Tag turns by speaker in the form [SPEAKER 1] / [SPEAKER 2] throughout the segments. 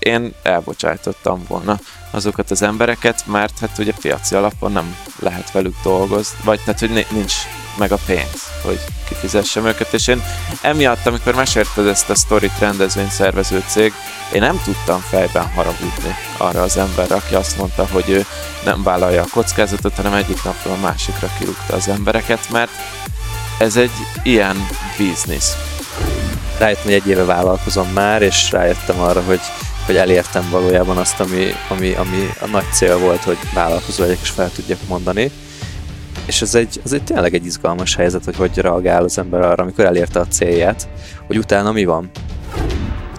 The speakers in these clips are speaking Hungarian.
[SPEAKER 1] én elbocsájtottam volna azokat az embereket, mert hát ugye piaci alapon nem lehet velük dolgozni, vagy tehát, hogy nincs meg a pénz, hogy kifizessem őket, és én emiatt, amikor mesélted ezt a story rendezvény szervező cég, én nem tudtam fejben haragudni arra az emberre, aki azt mondta, hogy ő nem vállalja a kockázatot, hanem egyik napról a másikra kirúgta az embereket, mert ez egy ilyen biznisz.
[SPEAKER 2] Rájöttem, hogy egy éve vállalkozom már, és rájöttem arra, hogy hogy elértem valójában azt, ami, ami, ami a nagy cél volt, hogy vállalkozó legyek és fel tudjak mondani. És ez egy, ez egy tényleg egy izgalmas helyzet, hogy hogy reagál az ember arra, amikor elérte a célját, hogy utána mi van.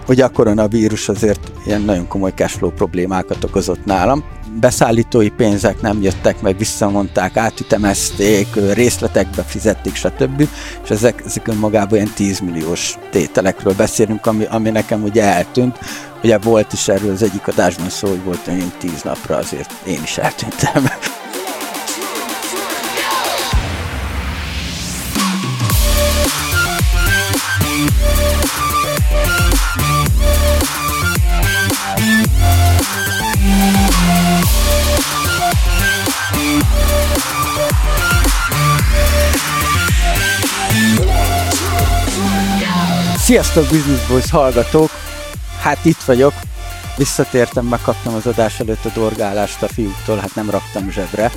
[SPEAKER 3] Ugye a koronavírus azért ilyen nagyon komoly cashflow problémákat okozott nálam. Beszállítói pénzek nem jöttek meg, visszamondták, átütemezték, részletekbe fizették, stb. És ezek, ezek önmagában ilyen 10 milliós tételekről beszélünk, ami, ami nekem ugye eltűnt. Ugye volt is erről az egyik adásban szó, hogy volt olyan 10 napra, azért én is eltűntem. Sziasztok Business Boys hallgatók! Hát itt vagyok, visszatértem, megkaptam az adás előtt a dorgálást a fiúktól, hát nem raktam zsebre.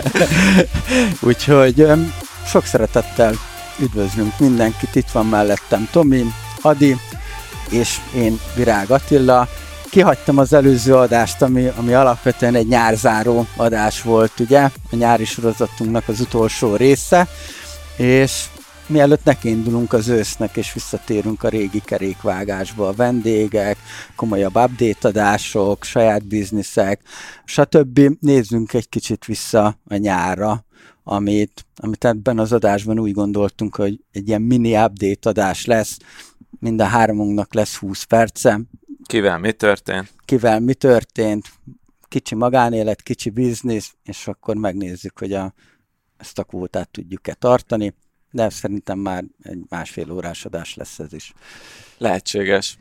[SPEAKER 3] Úgyhogy sok szeretettel üdvözlünk mindenkit, itt van mellettem Tomi, Adi, és én Virág Attila. Kihagytam az előző adást, ami, ami alapvetően egy nyárzáró adás volt, ugye, a nyári sorozatunknak az utolsó része, és mielőtt nekiindulunk az ősznek, és visszatérünk a régi kerékvágásba, a vendégek, komolyabb update adások, saját bizniszek, stb. Nézzünk egy kicsit vissza a nyárra, amit, amit ebben az adásban úgy gondoltunk, hogy egy ilyen mini update adás lesz, mind a háromunknak lesz 20 perce.
[SPEAKER 1] Kivel mi történt?
[SPEAKER 3] Kivel mi történt, kicsi magánélet, kicsi biznisz, és akkor megnézzük, hogy a, ezt a kvótát tudjuk-e tartani de szerintem már egy másfél órás adás lesz ez is.
[SPEAKER 1] Lehetséges.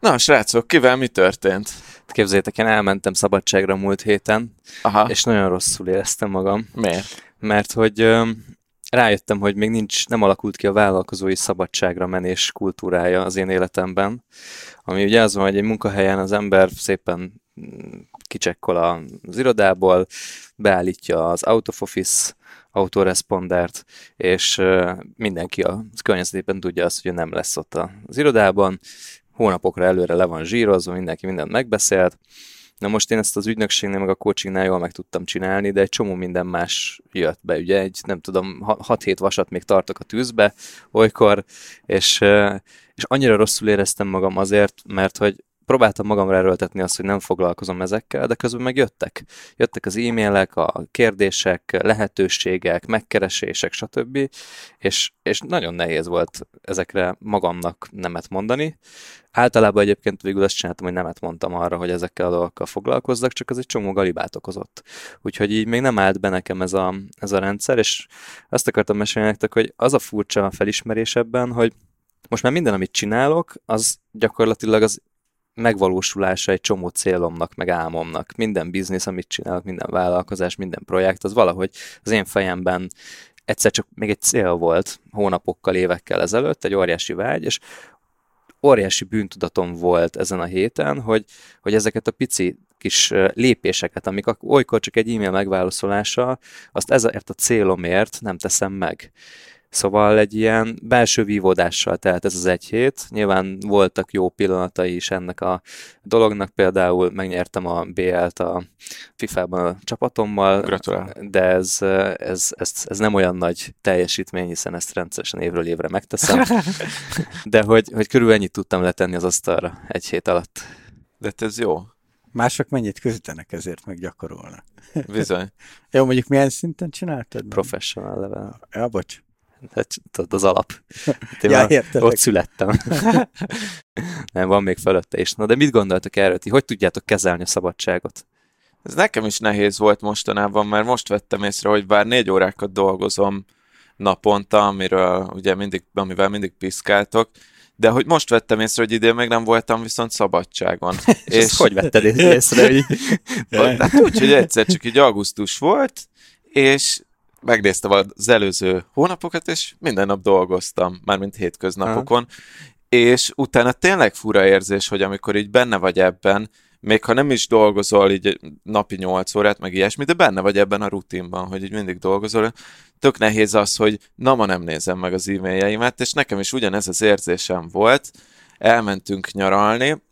[SPEAKER 1] Na, srácok, kivel mi történt?
[SPEAKER 2] Képzeljétek, én elmentem szabadságra múlt héten, Aha. és nagyon rosszul éreztem magam.
[SPEAKER 1] Miért?
[SPEAKER 2] Mert hogy rájöttem, hogy még nincs, nem alakult ki a vállalkozói szabadságra menés kultúrája az én életemben, ami ugye az van, hogy egy munkahelyen az ember szépen mm, kicsekkol az irodából, beállítja az out of office autorespondert, és mindenki a környezetében tudja azt, hogy nem lesz ott az irodában, hónapokra előre le van zsírozva, mindenki mindent megbeszélt, Na most én ezt az ügynökségnél, meg a coachingnál jól meg tudtam csinálni, de egy csomó minden más jött be, ugye? Egy, nem tudom, 6-7 vasat még tartok a tűzbe olykor, és, és annyira rosszul éreztem magam azért, mert hogy próbáltam magamra erőltetni azt, hogy nem foglalkozom ezekkel, de közben meg jöttek. Jöttek az e-mailek, a kérdések, lehetőségek, megkeresések, stb. És, és nagyon nehéz volt ezekre magamnak nemet mondani. Általában egyébként végül azt csináltam, hogy nemet mondtam arra, hogy ezekkel a dolgokkal foglalkozzak, csak ez egy csomó galibát okozott. Úgyhogy így még nem állt be nekem ez a, ez a rendszer, és azt akartam mesélni nektek, hogy az a furcsa felismerés ebben, hogy most már minden, amit csinálok, az gyakorlatilag az megvalósulása egy csomó célomnak, meg álmomnak. Minden biznisz, amit csinálok, minden vállalkozás, minden projekt, az valahogy az én fejemben egyszer csak még egy cél volt hónapokkal, évekkel ezelőtt, egy óriási vágy, és óriási bűntudatom volt ezen a héten, hogy, hogy ezeket a pici kis lépéseket, amik olykor csak egy e-mail megválaszolása, azt ezért a célomért nem teszem meg. Szóval egy ilyen belső vívódással telt ez az egy hét. Nyilván voltak jó pillanatai is ennek a dolognak, például megnyertem a BL-t a FIFA-ban a csapatommal.
[SPEAKER 1] Gratulál.
[SPEAKER 2] De ez, ez, ez, ez, nem olyan nagy teljesítmény, hiszen ezt rendszeresen évről évre megteszem. De hogy, hogy körül ennyit tudtam letenni az asztalra egy hét alatt.
[SPEAKER 1] De ez jó.
[SPEAKER 3] Mások mennyit küzdenek ezért, meg gyakorolnak.
[SPEAKER 1] Bizony.
[SPEAKER 3] jó, mondjuk milyen szinten csináltad?
[SPEAKER 2] Professional level.
[SPEAKER 3] Ja, bocs
[SPEAKER 2] hát, tudod, az alap. Én ja, ott születtem. nem, van még fölötte is. Na, de mit gondoltok erről? Ti hogy tudjátok kezelni a szabadságot?
[SPEAKER 1] Ez nekem is nehéz volt mostanában, mert most vettem észre, hogy bár négy órákat dolgozom naponta, amiről ugye mindig, amivel mindig piszkáltok, De hogy most vettem észre, hogy idén még nem voltam viszont szabadságon.
[SPEAKER 2] és, és hogy vetted észre? Hogy...
[SPEAKER 1] hát úgy, hogy egyszer csak egy augusztus volt, és megnéztem az előző hónapokat, és minden nap dolgoztam, mármint hétköznapokon, ha. és utána tényleg fura érzés, hogy amikor így benne vagy ebben, még ha nem is dolgozol így napi 8 órát, meg ilyesmi, de benne vagy ebben a rutinban, hogy így mindig dolgozol, tök nehéz az, hogy na ma nem nézem meg az e-mailjeimet, és nekem is ugyanez az érzésem volt, elmentünk nyaralni,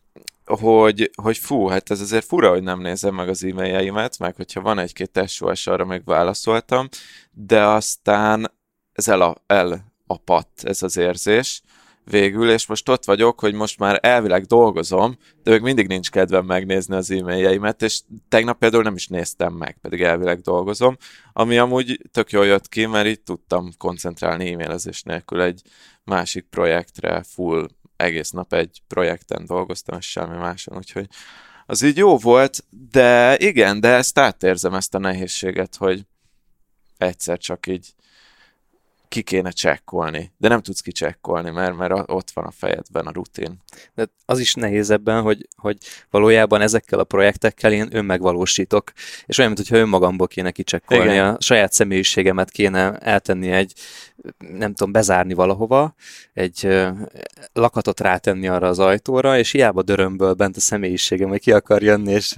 [SPEAKER 1] hogy, hogy fú, hát ez azért fura, hogy nem nézem meg az e-mailjeimet, meg hogyha van egy-két SOS, arra még válaszoltam, de aztán ez el, a, el apadt ez az érzés, végül, és most ott vagyok, hogy most már elvileg dolgozom, de még mindig nincs kedvem megnézni az e-mailjeimet, és tegnap például nem is néztem meg, pedig elvileg dolgozom, ami amúgy tök jól jött ki, mert így tudtam koncentrálni e-mailezés nélkül egy másik projektre, full egész nap egy projekten dolgoztam, és semmi máson, úgyhogy az így jó volt, de igen, de ezt átérzem, ezt a nehézséget, hogy egyszer csak így ki kéne csekkolni, de nem tudsz kicsekkolni, mert, mert ott van a fejedben a rutin.
[SPEAKER 2] De az is nehéz ebben, hogy, hogy valójában ezekkel a projektekkel én önmegvalósítok, és olyan, mintha önmagamból kéne kicsekkolni, Igen. a saját személyiségemet kéne eltenni egy, nem tudom, bezárni valahova, egy lakatot rátenni arra az ajtóra, és hiába dörömből bent a személyiségem, hogy ki akar jönni, és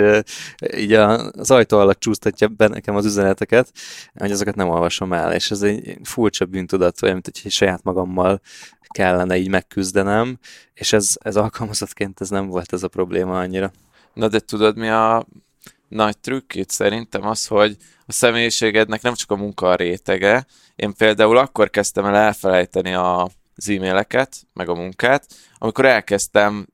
[SPEAKER 2] így az ajtó alatt csúsztatja be nekem az üzeneteket, hogy azokat nem olvasom el, és ez egy furcsa bűntudat, olyan, mint hogy saját magammal kellene így megküzdenem, és ez, ez alkalmazottként ez nem volt ez a probléma annyira.
[SPEAKER 1] Na de tudod, mi a nagy trükk itt szerintem az, hogy a személyiségednek nem csak a munka a rétege. Én például akkor kezdtem el elfelejteni a, az e-maileket, meg a munkát, amikor elkezdtem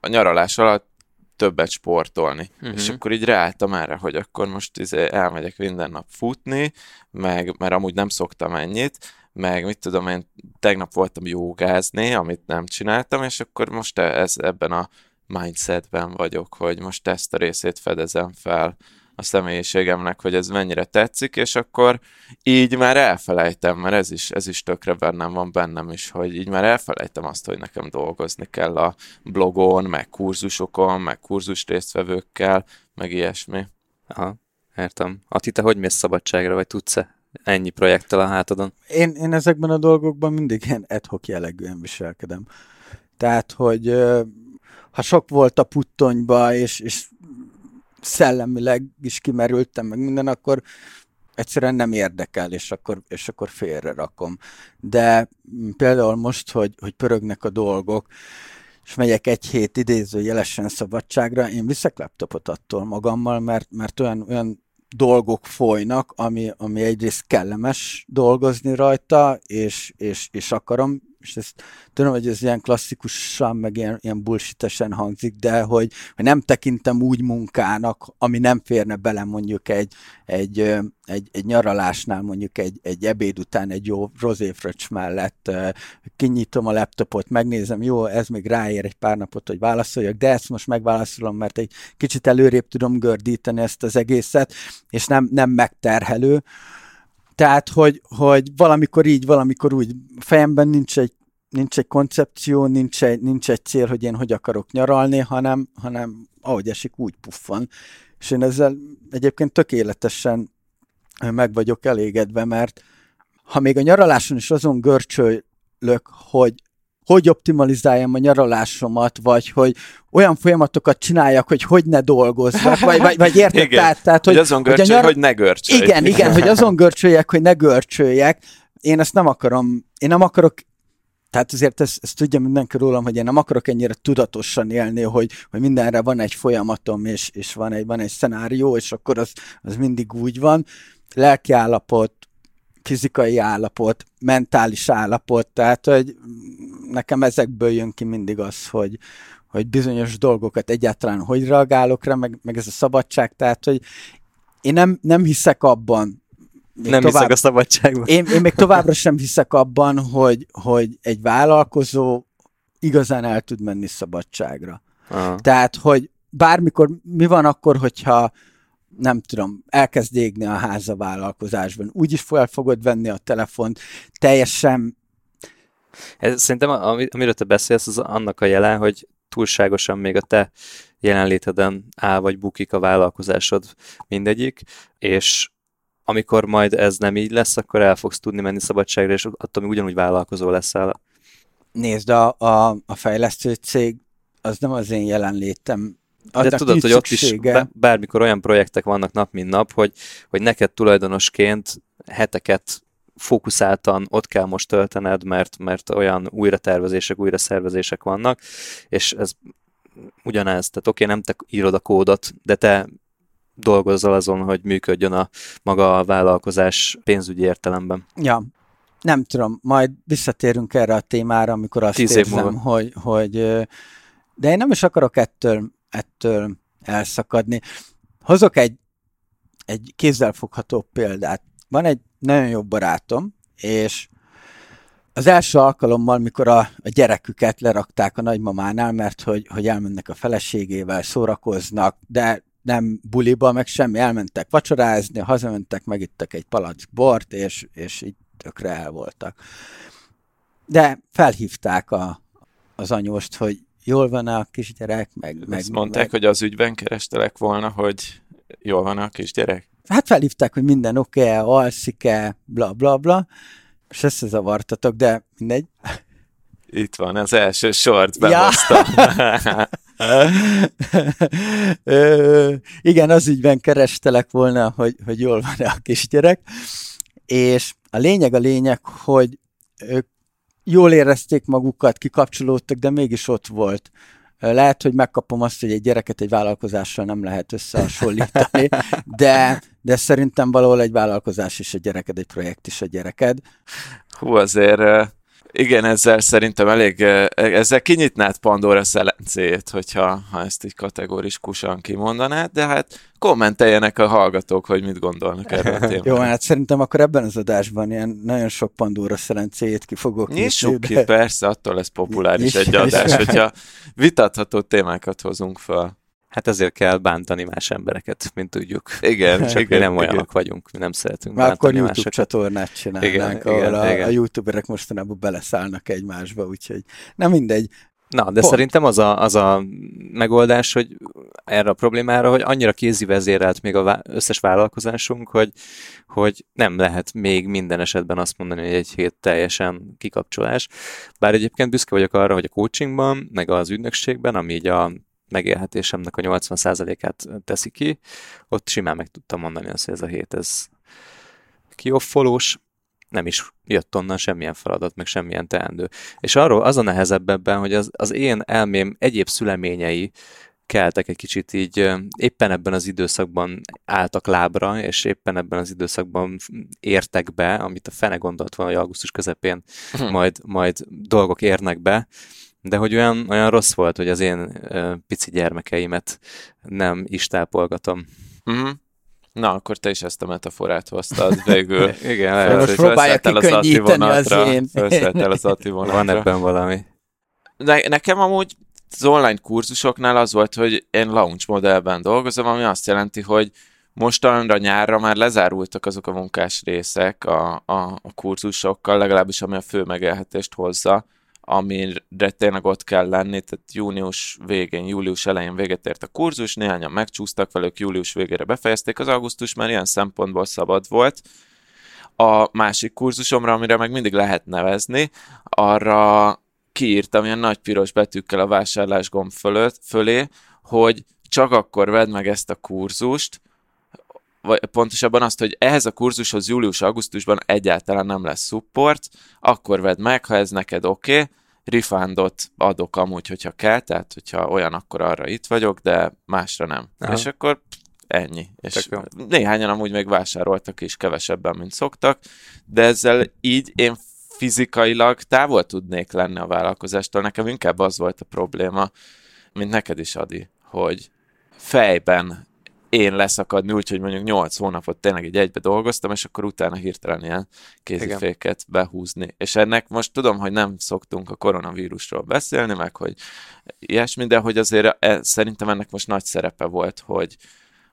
[SPEAKER 1] a nyaralás alatt többet sportolni. Uh-huh. És akkor így ráálltam erre, hogy akkor most izé elmegyek minden nap futni, meg, mert amúgy nem szoktam ennyit, meg mit tudom én, tegnap voltam jogázni, amit nem csináltam, és akkor most ez, ebben a mindsetben vagyok, hogy most ezt a részét fedezem fel a személyiségemnek, hogy ez mennyire tetszik, és akkor így már elfelejtem, mert ez is, ez is tökre bennem van bennem is, hogy így már elfelejtem azt, hogy nekem dolgozni kell a blogon, meg kurzusokon, meg kurzus résztvevőkkel, meg ilyesmi.
[SPEAKER 2] Aha, értem. Ati, te hogy mész szabadságra, vagy tudsz-e ennyi projekttel a hátadon?
[SPEAKER 3] Én, én ezekben a dolgokban mindig ilyen adhok jellegűen viselkedem. Tehát, hogy ha sok volt a puttonyba, és, és szellemileg is kimerültem, meg minden, akkor egyszerűen nem érdekel, és akkor, és akkor félre rakom. De például most, hogy, hogy pörögnek a dolgok, és megyek egy hét idéző jelesen szabadságra, én viszek laptopot attól magammal, mert, mert olyan, olyan dolgok folynak, ami, ami egyrészt kellemes dolgozni rajta, és, és, és akarom és ezt tudom, hogy ez ilyen klasszikusan, meg ilyen, ilyen bullshitesen hangzik, de hogy, hogy nem tekintem úgy munkának, ami nem férne bele mondjuk egy, egy, egy, egy nyaralásnál, mondjuk egy, egy ebéd után egy jó rozéfröcs mellett kinyitom a laptopot, megnézem, jó, ez még ráér egy pár napot, hogy válaszoljak, de ezt most megválaszolom, mert egy kicsit előrébb tudom gördíteni ezt az egészet, és nem, nem megterhelő. Tehát, hogy, hogy valamikor így, valamikor úgy, fejemben nincs egy, nincs egy koncepció, nincs egy, nincs egy cél, hogy én hogy akarok nyaralni, hanem, hanem ahogy esik, úgy puffan. És én ezzel egyébként tökéletesen meg vagyok elégedve, mert ha még a nyaraláson is azon görcsölök, hogy hogy optimalizáljam a nyaralásomat, vagy hogy olyan folyamatokat csináljak, hogy hogy ne dolgozzak, vagy, vagy, vagy érted?
[SPEAKER 1] Igen, tehát, tehát, hogy, hogy azon görcsölj, hogy, nyar... hogy ne görcsölj.
[SPEAKER 3] Igen, igen, hogy azon görcsöljek, hogy ne görcsöljek. Én ezt nem akarom, én nem akarok tehát azért ezt, ezt tudja mindenki rólam, hogy én nem akarok ennyire tudatosan élni, hogy, hogy mindenre van egy folyamatom, és, és van, egy, van egy szenárió, és akkor az, az mindig úgy van. Lelki állapot, fizikai állapot, mentális állapot, tehát hogy nekem ezekből jön ki mindig az, hogy, hogy bizonyos dolgokat egyáltalán hogy reagálok rá, meg, meg ez a szabadság, tehát hogy én nem, nem hiszek abban,
[SPEAKER 2] még nem tovább, hiszek a szabadságban.
[SPEAKER 3] Én, én még továbbra sem hiszek abban, hogy, hogy egy vállalkozó igazán el tud menni szabadságra. Aha. Tehát, hogy bármikor, mi van akkor, hogyha nem tudom, elkezd égni a háza vállalkozásban. Úgyis fel fogod venni a telefont, teljesen
[SPEAKER 2] Ez, szerintem, amiről te beszélsz, az annak a jele, hogy túlságosan még a te jelenléteden áll vagy bukik a vállalkozásod mindegyik, és amikor majd ez nem így lesz, akkor el fogsz tudni menni szabadságra, és attól még ugyanúgy vállalkozó leszel.
[SPEAKER 3] Nézd, a, a, a fejlesztő cég az nem az én jelenlétem.
[SPEAKER 2] De tudod, hogy ott is bármikor olyan projektek vannak nap, mint nap, hogy, hogy neked tulajdonosként heteket fókuszáltan ott kell most töltened, mert, mert olyan újratervezések, újraszervezések vannak, és ez ugyanez, tehát oké, okay, nem te írod a kódot, de te dolgozzal azon, hogy működjön a maga a vállalkozás pénzügyi értelemben.
[SPEAKER 3] Ja, nem tudom, majd visszatérünk erre a témára, amikor azt Tíz érzem, hogy, hogy de én nem is akarok ettől, ettől elszakadni. Hozok egy, egy kézzelfogható példát. Van egy nagyon jó barátom, és az első alkalommal, mikor a, a gyereküket lerakták a nagymamánál, mert hogy, hogy elmennek a feleségével, szórakoznak, de nem buliba, meg semmi, elmentek vacsorázni, hazamentek, megittek egy palack bort, és, és így tökre el voltak. De felhívták a, az anyóst, hogy jól van a kisgyerek, meg... meg
[SPEAKER 1] mondták,
[SPEAKER 3] meg...
[SPEAKER 1] hogy az ügyben kerestelek volna, hogy jól van a kisgyerek?
[SPEAKER 3] Hát felhívták, hogy minden oké-e, alszik-e, bla bla bla, és ezt zavartatok, de mindegy.
[SPEAKER 1] Itt van, az első sort behoztam. Ja.
[SPEAKER 3] Ö, igen, az ügyben kerestelek volna, hogy, hogy jól van-e a kisgyerek, és a lényeg a lényeg, hogy ők jól érezték magukat, kikapcsolódtak, de mégis ott volt. Lehet, hogy megkapom azt, hogy egy gyereket egy vállalkozással nem lehet összehasonlítani, de, de szerintem valahol egy vállalkozás is a gyereked, egy projekt is a gyereked.
[SPEAKER 1] Hú, azért igen, ezzel szerintem elég, ezzel kinyitnád Pandora szelencét, hogyha ha ezt így kategorikusan kimondanád, de hát kommenteljenek a hallgatók, hogy mit gondolnak erről a témáról.
[SPEAKER 3] Jó, hát szerintem akkor ebben az adásban ilyen nagyon sok Pandora szelencéjét ki fogok
[SPEAKER 1] Nyissuk ki, de... persze, attól lesz populáris egy adás, hogyha vitatható témákat hozunk fel.
[SPEAKER 2] Hát ezért kell bántani más embereket, mint tudjuk.
[SPEAKER 1] Igen,
[SPEAKER 2] Csak
[SPEAKER 1] igen,
[SPEAKER 2] nem
[SPEAKER 1] igen.
[SPEAKER 2] olyanok vagyunk, mi nem szeretünk
[SPEAKER 3] Már
[SPEAKER 2] bántani
[SPEAKER 3] akkor YouTube
[SPEAKER 2] másokat.
[SPEAKER 3] csatornát csinálnánk, igen, ahol igen, a, igen. a youtuberek mostanában beleszállnak egymásba, úgyhogy nem mindegy.
[SPEAKER 2] Na, de Pont. szerintem az a, az a megoldás, hogy erre a problémára, hogy annyira kézi vezérelt még az összes vállalkozásunk, hogy, hogy nem lehet még minden esetben azt mondani, hogy egy hét teljesen kikapcsolás. Bár egyébként büszke vagyok arra, hogy a coachingban, meg az ügynökségben, ami így a megélhetésemnek a 80%-át teszi ki, ott simán meg tudtam mondani azt, hogy ez a hét, ez kioffolós, nem is jött onnan semmilyen feladat, meg semmilyen teendő. És arról az a nehezebb ebben, hogy az, az én elmém egyéb szüleményei keltek egy kicsit így, éppen ebben az időszakban álltak lábra, és éppen ebben az időszakban értek be, amit a fene gondolt volna, hogy augusztus közepén hm. majd, majd dolgok érnek be, de hogy olyan, olyan rossz volt, hogy az én uh, pici gyermekeimet nem is tápolgatom.
[SPEAKER 1] Uh-huh. Na, akkor te is ezt a metaforát hoztad végül.
[SPEAKER 2] Igen, lehet,
[SPEAKER 3] most próbálja kikönnyíteni az, az én.
[SPEAKER 1] az Ati vonatra.
[SPEAKER 2] Van ebben valami.
[SPEAKER 1] Ne, nekem amúgy az online kurzusoknál az volt, hogy én launch modellben dolgozom, ami azt jelenti, hogy mostanra nyárra már lezárultak azok a munkás részek a, a, a kurzusokkal, legalábbis ami a fő megélhetést hozza amire tényleg ott kell lenni, tehát június végén, július elején véget ért a kurzus, néhányan megcsúsztak velük, július végére befejezték, az augusztus már ilyen szempontból szabad volt. A másik kurzusomra, amire meg mindig lehet nevezni, arra kiírtam ilyen nagy piros betűkkel a vásárlás gomb fölött, fölé, hogy csak akkor vedd meg ezt a kurzust, vagy pontosabban azt, hogy ehhez a kurzushoz július-augusztusban egyáltalán nem lesz support, akkor vedd meg, ha ez neked oké, okay, refundot adok amúgy, hogyha kell, tehát hogyha olyan, akkor arra itt vagyok, de másra nem. Aha. És akkor ennyi. És néhányan amúgy még vásároltak is kevesebben, mint szoktak, de ezzel így én fizikailag távol tudnék lenni a vállalkozástól. Nekem inkább az volt a probléma, mint neked is, Adi, hogy fejben én leszakadni úgy, hogy mondjuk 8 hónapot tényleg egy egybe dolgoztam, és akkor utána hirtelen ilyen kéziféket Igen. behúzni. És ennek most tudom, hogy nem szoktunk a koronavírusról beszélni, meg hogy ilyesmi, de hogy azért e, szerintem ennek most nagy szerepe volt, hogy,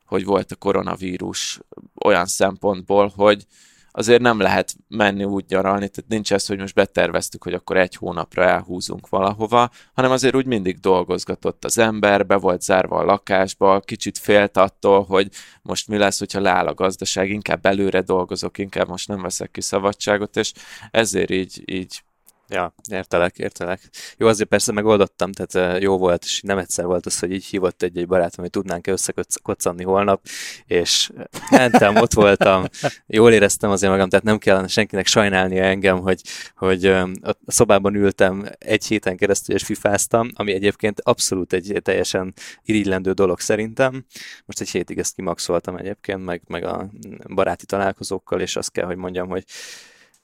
[SPEAKER 1] hogy volt a koronavírus olyan szempontból, hogy azért nem lehet menni úgy nyaralni, tehát nincs ez, hogy most beterveztük, hogy akkor egy hónapra elhúzunk valahova, hanem azért úgy mindig dolgozgatott az ember, be volt zárva a lakásba, kicsit félt attól, hogy most mi lesz, hogyha leáll a gazdaság, inkább előre dolgozok, inkább most nem veszek ki szabadságot, és ezért így, így
[SPEAKER 2] Ja, értelek, értelek. Jó, azért persze megoldottam, tehát jó volt, és nem egyszer volt az, hogy így hívott egy-egy barátom, hogy tudnánk-e összekoccanni holnap, és mentem, ott voltam, jól éreztem azért magam, tehát nem kellene senkinek sajnálnia engem, hogy, hogy a szobában ültem egy héten keresztül, és fifáztam, ami egyébként abszolút egy teljesen irigylendő dolog szerintem. Most egy hétig ezt kimaxoltam egyébként, meg, meg a baráti találkozókkal, és azt kell, hogy mondjam, hogy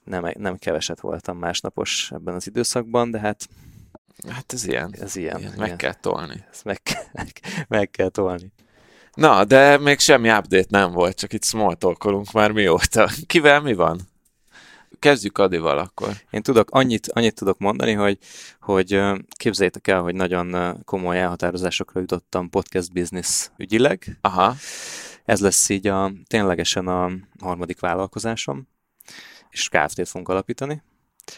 [SPEAKER 2] nem, nem keveset voltam másnapos ebben az időszakban, de hát
[SPEAKER 1] Hát ez ilyen.
[SPEAKER 2] Ez ilyen.
[SPEAKER 1] ilyen. Meg kell tolni.
[SPEAKER 2] Ezt meg, meg, meg kell tolni.
[SPEAKER 1] Na, de még semmi update nem volt, csak itt small már mióta. Kivel mi van? Kezdjük Adival akkor.
[SPEAKER 2] Én tudok, annyit, annyit tudok mondani, hogy, hogy képzeljétek el, hogy nagyon komoly elhatározásokra jutottam podcast business ügyileg.
[SPEAKER 1] Aha.
[SPEAKER 2] Ez lesz így a, ténylegesen a harmadik vállalkozásom és Kft-t fogunk alapítani.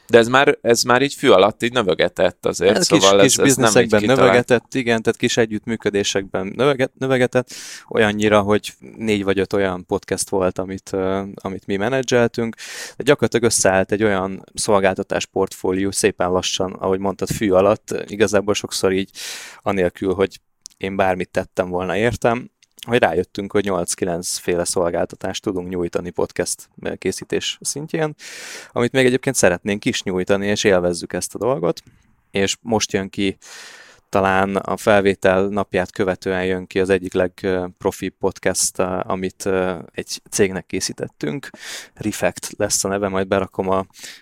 [SPEAKER 1] De ez már, ez már így fű alatt így növegetett azért,
[SPEAKER 2] ez
[SPEAKER 1] szóval
[SPEAKER 2] kis,
[SPEAKER 1] ez,
[SPEAKER 2] kis ez nem így növegetett, igen, tehát kis együttműködésekben növeget, növegetett, olyannyira, hogy négy vagy öt olyan podcast volt, amit, amit mi menedzseltünk, de gyakorlatilag összeállt egy olyan szolgáltatás portfólió szépen lassan, ahogy mondtad, fű alatt, igazából sokszor így anélkül, hogy én bármit tettem volna értem, hogy rájöttünk, hogy 8-9 féle szolgáltatást tudunk nyújtani podcast készítés szintjén, amit még egyébként szeretnénk is nyújtani, és élvezzük ezt a dolgot. És most jön ki talán a felvétel napját követően jön ki az egyik legprofi podcast, amit egy cégnek készítettünk. Refect lesz a neve, majd berakom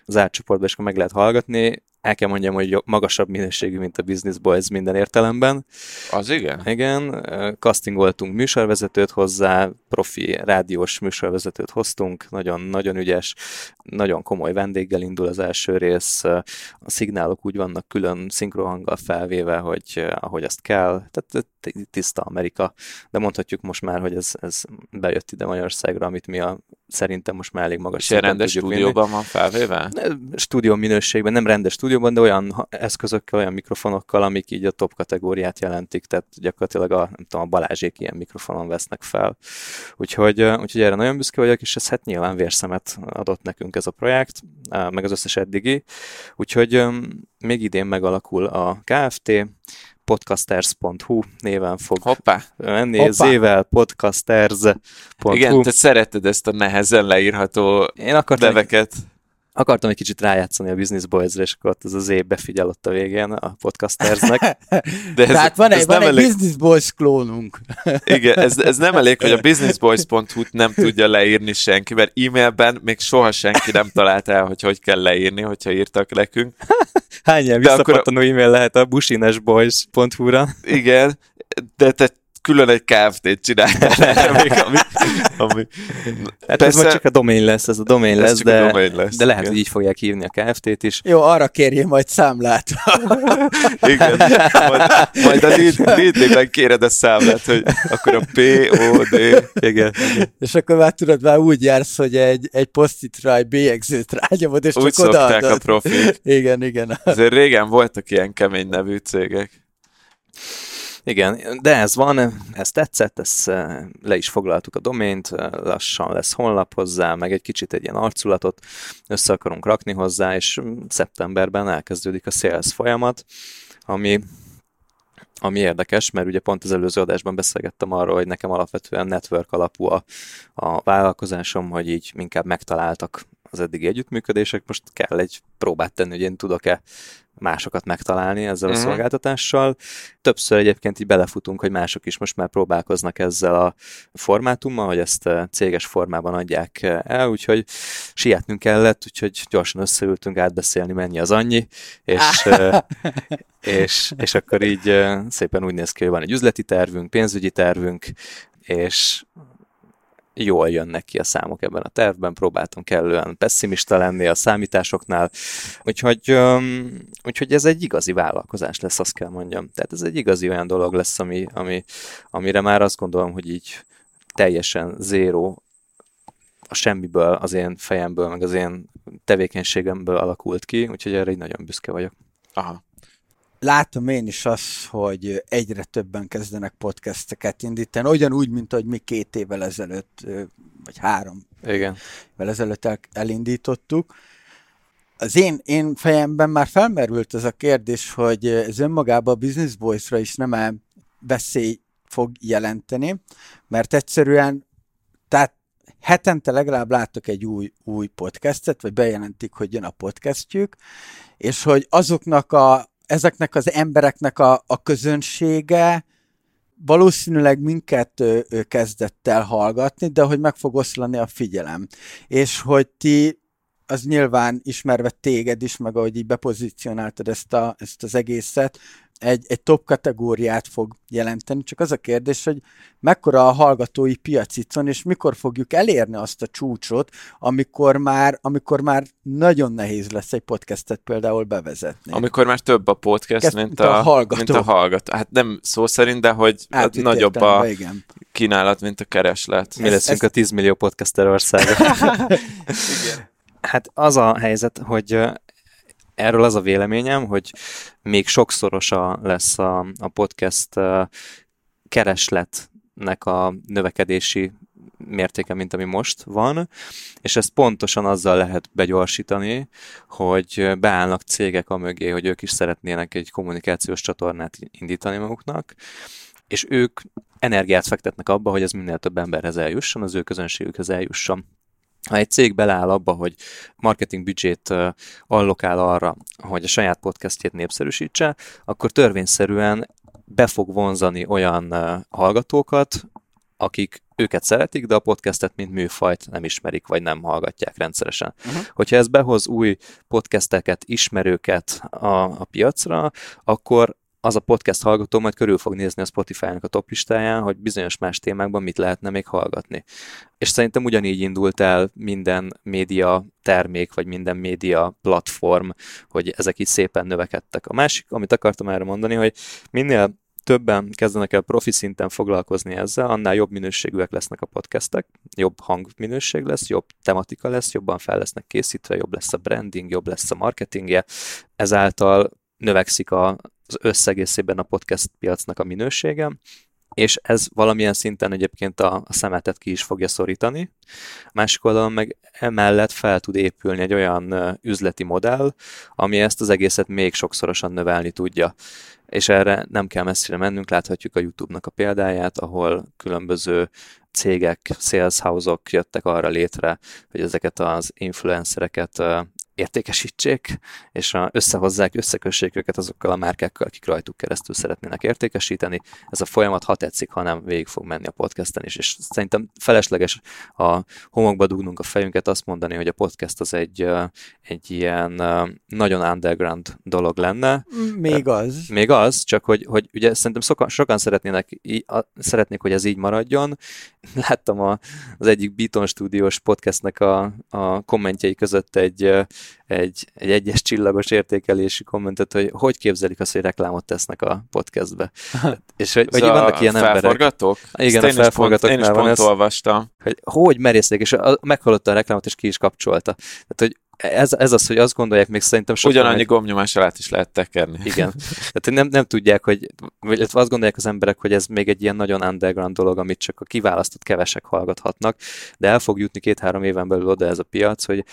[SPEAKER 2] az átcsoportba, és akkor meg lehet hallgatni el kell mondjam, hogy magasabb minőségű, mint a Business Boys minden értelemben.
[SPEAKER 1] Az igen?
[SPEAKER 2] Igen, castingoltunk műsorvezetőt hozzá, profi rádiós műsorvezetőt hoztunk, nagyon-nagyon ügyes, nagyon komoly vendéggel indul az első rész, a szignálok úgy vannak külön szinkrohanggal felvéve, hogy ahogy azt kell, tehát tiszta Amerika, de mondhatjuk most már, hogy ez, ez bejött ide Magyarországra, amit mi a szerintem most már elég magas
[SPEAKER 1] És rendes stúdióban vinni. van felvéve?
[SPEAKER 2] Stúdió minőségben, nem rendes stúdióban, de olyan eszközökkel, olyan mikrofonokkal, amik így a top kategóriát jelentik, tehát gyakorlatilag a, nem tudom, a Balázsék ilyen mikrofonon vesznek fel. Úgyhogy, úgyhogy erre nagyon büszke vagyok, és ez hát nyilván vérszemet adott nekünk ez a projekt, meg az összes eddigi. Úgyhogy még idén megalakul a KFT, podcasters.hu néven fog
[SPEAKER 1] Hoppá.
[SPEAKER 2] menni, Hoppá. zével podcasters.hu.
[SPEAKER 1] Igen, te szereted ezt a nehezen leírható Én akartam neveket. Egy
[SPEAKER 2] akartam egy kicsit rájátszani a Business Boys-re, és akkor ott az az év befigyel ott a végén a podcastersnek.
[SPEAKER 3] De ez, Tehát van, ez egy, van egy elég... Business Boys klónunk.
[SPEAKER 1] Igen, ez, ez nem elég, hogy a businessboys.hu-t nem tudja leírni senki, mert e-mailben még soha senki nem talált el, hogy hogy kell leírni, hogyha írtak nekünk.
[SPEAKER 2] Hány ilyen visszapattanó akkor... e-mail lehet a businesboys.hu-ra?
[SPEAKER 1] Igen, de te külön egy KFT-t csináltál ami,
[SPEAKER 2] ami, hát persze, ez majd csak a domain lesz, ez a domain lesz, de,
[SPEAKER 1] domain lesz,
[SPEAKER 2] de lehet, igen. hogy így fogják hívni a KFT-t is.
[SPEAKER 3] Jó, arra kérjél majd számlát.
[SPEAKER 1] igen, majd, majd a lead, kéred a számlát, hogy akkor a P, O, D.
[SPEAKER 2] Igen.
[SPEAKER 3] És akkor már tudod, már úgy jársz, hogy egy, egy posztitra, egy bélyegzőt rányomod, és úgy csak odaadod.
[SPEAKER 1] a profit.
[SPEAKER 3] Igen, igen.
[SPEAKER 1] Azért régen voltak ilyen kemény nevű cégek.
[SPEAKER 2] Igen, de ez van, ez tetszett, ezt eh, le is foglaltuk a domént, eh, lassan lesz honlap hozzá, meg egy kicsit egy ilyen arculatot össze akarunk rakni hozzá, és mm, szeptemberben elkezdődik a sales folyamat, ami ami érdekes, mert ugye pont az előző adásban beszélgettem arról, hogy nekem alapvetően network alapú a, a vállalkozásom, hogy így inkább megtaláltak az eddigi együttműködések, most kell egy próbát tenni, hogy én tudok-e másokat megtalálni ezzel uh-huh. a mhm. szolgáltatással. Többször egyébként így belefutunk, hogy mások is most már próbálkoznak ezzel a formátummal, hogy ezt eh, céges formában adják eh, el, úgyhogy sietnünk kellett, úgyhogy gyorsan összeültünk átbeszélni, mennyi az annyi, és, eh, és, és akkor így szépen úgy néz ki, hogy van egy üzleti tervünk, pénzügyi tervünk, és jól jönnek ki a számok ebben a tervben, próbáltam kellően pessimista lenni a számításoknál, úgyhogy, um, úgyhogy ez egy igazi vállalkozás lesz, azt kell mondjam. Tehát ez egy igazi olyan dolog lesz, ami, ami, amire már azt gondolom, hogy így teljesen zéró a semmiből, az én fejemből, meg az én tevékenységemből alakult ki, úgyhogy erre így nagyon büszke vagyok.
[SPEAKER 1] Aha.
[SPEAKER 3] Látom én is azt, hogy egyre többen kezdenek podcasteket indítani, ugyanúgy, mint ahogy mi két évvel ezelőtt, vagy három
[SPEAKER 2] Igen.
[SPEAKER 3] évvel ezelőtt el, elindítottuk. Az én, én fejemben már felmerült ez a kérdés, hogy ez önmagában a Business Boys-ra is nem -e veszély fog jelenteni, mert egyszerűen, tehát hetente legalább láttok egy új, új podcastet, vagy bejelentik, hogy jön a podcastjük, és hogy azoknak a, ezeknek az embereknek a, a közönsége valószínűleg minket ő, ő kezdett el hallgatni, de hogy meg fog oszlani a figyelem. És hogy ti az nyilván ismerve téged is, meg ahogy így bepozícionáltad ezt, a, ezt az egészet, egy, egy top kategóriát fog jelenteni, csak az a kérdés, hogy mekkora a hallgatói piacicon, és mikor fogjuk elérni azt a csúcsot, amikor már, amikor már nagyon nehéz lesz egy podcastet például bevezetni.
[SPEAKER 1] Amikor már több a podcast,
[SPEAKER 3] Kezd,
[SPEAKER 1] mint,
[SPEAKER 3] mint a
[SPEAKER 1] a,
[SPEAKER 3] hallgató.
[SPEAKER 1] mint a hallgató. Hát nem szó szerint, de hogy hát nagyobb a
[SPEAKER 3] értelemben, igen.
[SPEAKER 1] kínálat, mint a kereslet.
[SPEAKER 2] Mi
[SPEAKER 3] Ez-
[SPEAKER 2] leszünk
[SPEAKER 3] ez-
[SPEAKER 2] a 10 millió podcaster országa.
[SPEAKER 1] Igen.
[SPEAKER 2] Hát az a helyzet, hogy erről az a véleményem, hogy még sokszorosa lesz a, a podcast keresletnek a növekedési mértéke, mint ami most van, és ezt pontosan azzal lehet begyorsítani, hogy beállnak cégek a mögé, hogy ők is szeretnének egy kommunikációs csatornát indítani maguknak, és ők energiát fektetnek abba, hogy ez minél több emberhez eljusson, az ő közönségükhez eljusson. Ha egy cég beleáll abba, hogy marketing büdzsét allokál arra, hogy a saját podcastjét népszerűsítse, akkor törvényszerűen be fog vonzani olyan hallgatókat, akik őket szeretik, de a podcastet, mint műfajt nem ismerik, vagy nem hallgatják rendszeresen.
[SPEAKER 3] Uh-huh.
[SPEAKER 2] Hogyha ez behoz új podcasteket, ismerőket a, a piacra, akkor az a podcast hallgató majd körül fog nézni a Spotify-nak a top listáján, hogy bizonyos más témákban mit lehetne még hallgatni. És szerintem ugyanígy indult el minden média termék, vagy minden média platform, hogy ezek így szépen növekedtek. A másik, amit akartam erre mondani, hogy minél többen kezdenek el profi szinten foglalkozni ezzel, annál jobb minőségűek lesznek a podcastek, jobb hangminőség lesz, jobb tematika lesz, jobban fel lesznek készítve, jobb lesz a branding, jobb lesz a marketingje, ezáltal növekszik a, az összegészében a podcast piacnak a minősége, és ez valamilyen szinten egyébként a, a szemetet ki is fogja szorítani. Másik oldalon meg emellett fel tud épülni egy olyan üzleti modell, ami ezt az egészet még sokszorosan növelni tudja. És erre nem kell messzire mennünk, láthatjuk a YouTube-nak a példáját, ahol különböző cégek, sales house-ok jöttek arra létre, hogy ezeket az influencereket értékesítsék, és a, összehozzák, összekössék őket azokkal a márkákkal, akik rajtuk keresztül szeretnének értékesíteni. Ez a folyamat, ha tetszik, ha nem, végig fog menni a podcasten is, és szerintem felesleges a homokba dugnunk a fejünket, azt mondani, hogy a podcast az egy, egy ilyen nagyon underground dolog lenne,
[SPEAKER 3] Még az.
[SPEAKER 2] még az, csak hogy, hogy ugye szerintem sokan, sokan szeretnének, szeretnék, hogy ez így maradjon. Láttam a, az egyik Beaton stúdiós podcastnek a, a kommentjei között egy, egy, egy egyes csillagos értékelési kommentet, hogy hogy képzelik azt, hogy reklámot tesznek a podcastbe. És hogy, hogy vannak ilyen emberek.
[SPEAKER 1] felforgatók?
[SPEAKER 2] Igen, a
[SPEAKER 1] én is pont, én is pont olvastam.
[SPEAKER 2] hogy hogy merészték, és a, meghallotta a reklámot, és ki is kapcsolta. Tehát, hogy ez, ez az, hogy azt gondolják, még szerintem sokan,
[SPEAKER 1] Ugyanannyi
[SPEAKER 2] hogy-
[SPEAKER 1] gombnyomás alá is lehet tekerni.
[SPEAKER 2] igen. Tehát nem, nem tudják, hogy, vagy azt gondolják az emberek, hogy ez még egy ilyen nagyon underground dolog, amit csak a kiválasztott kevesek hallgathatnak, de el fog jutni két-három éven belül oda ez a piac, hogy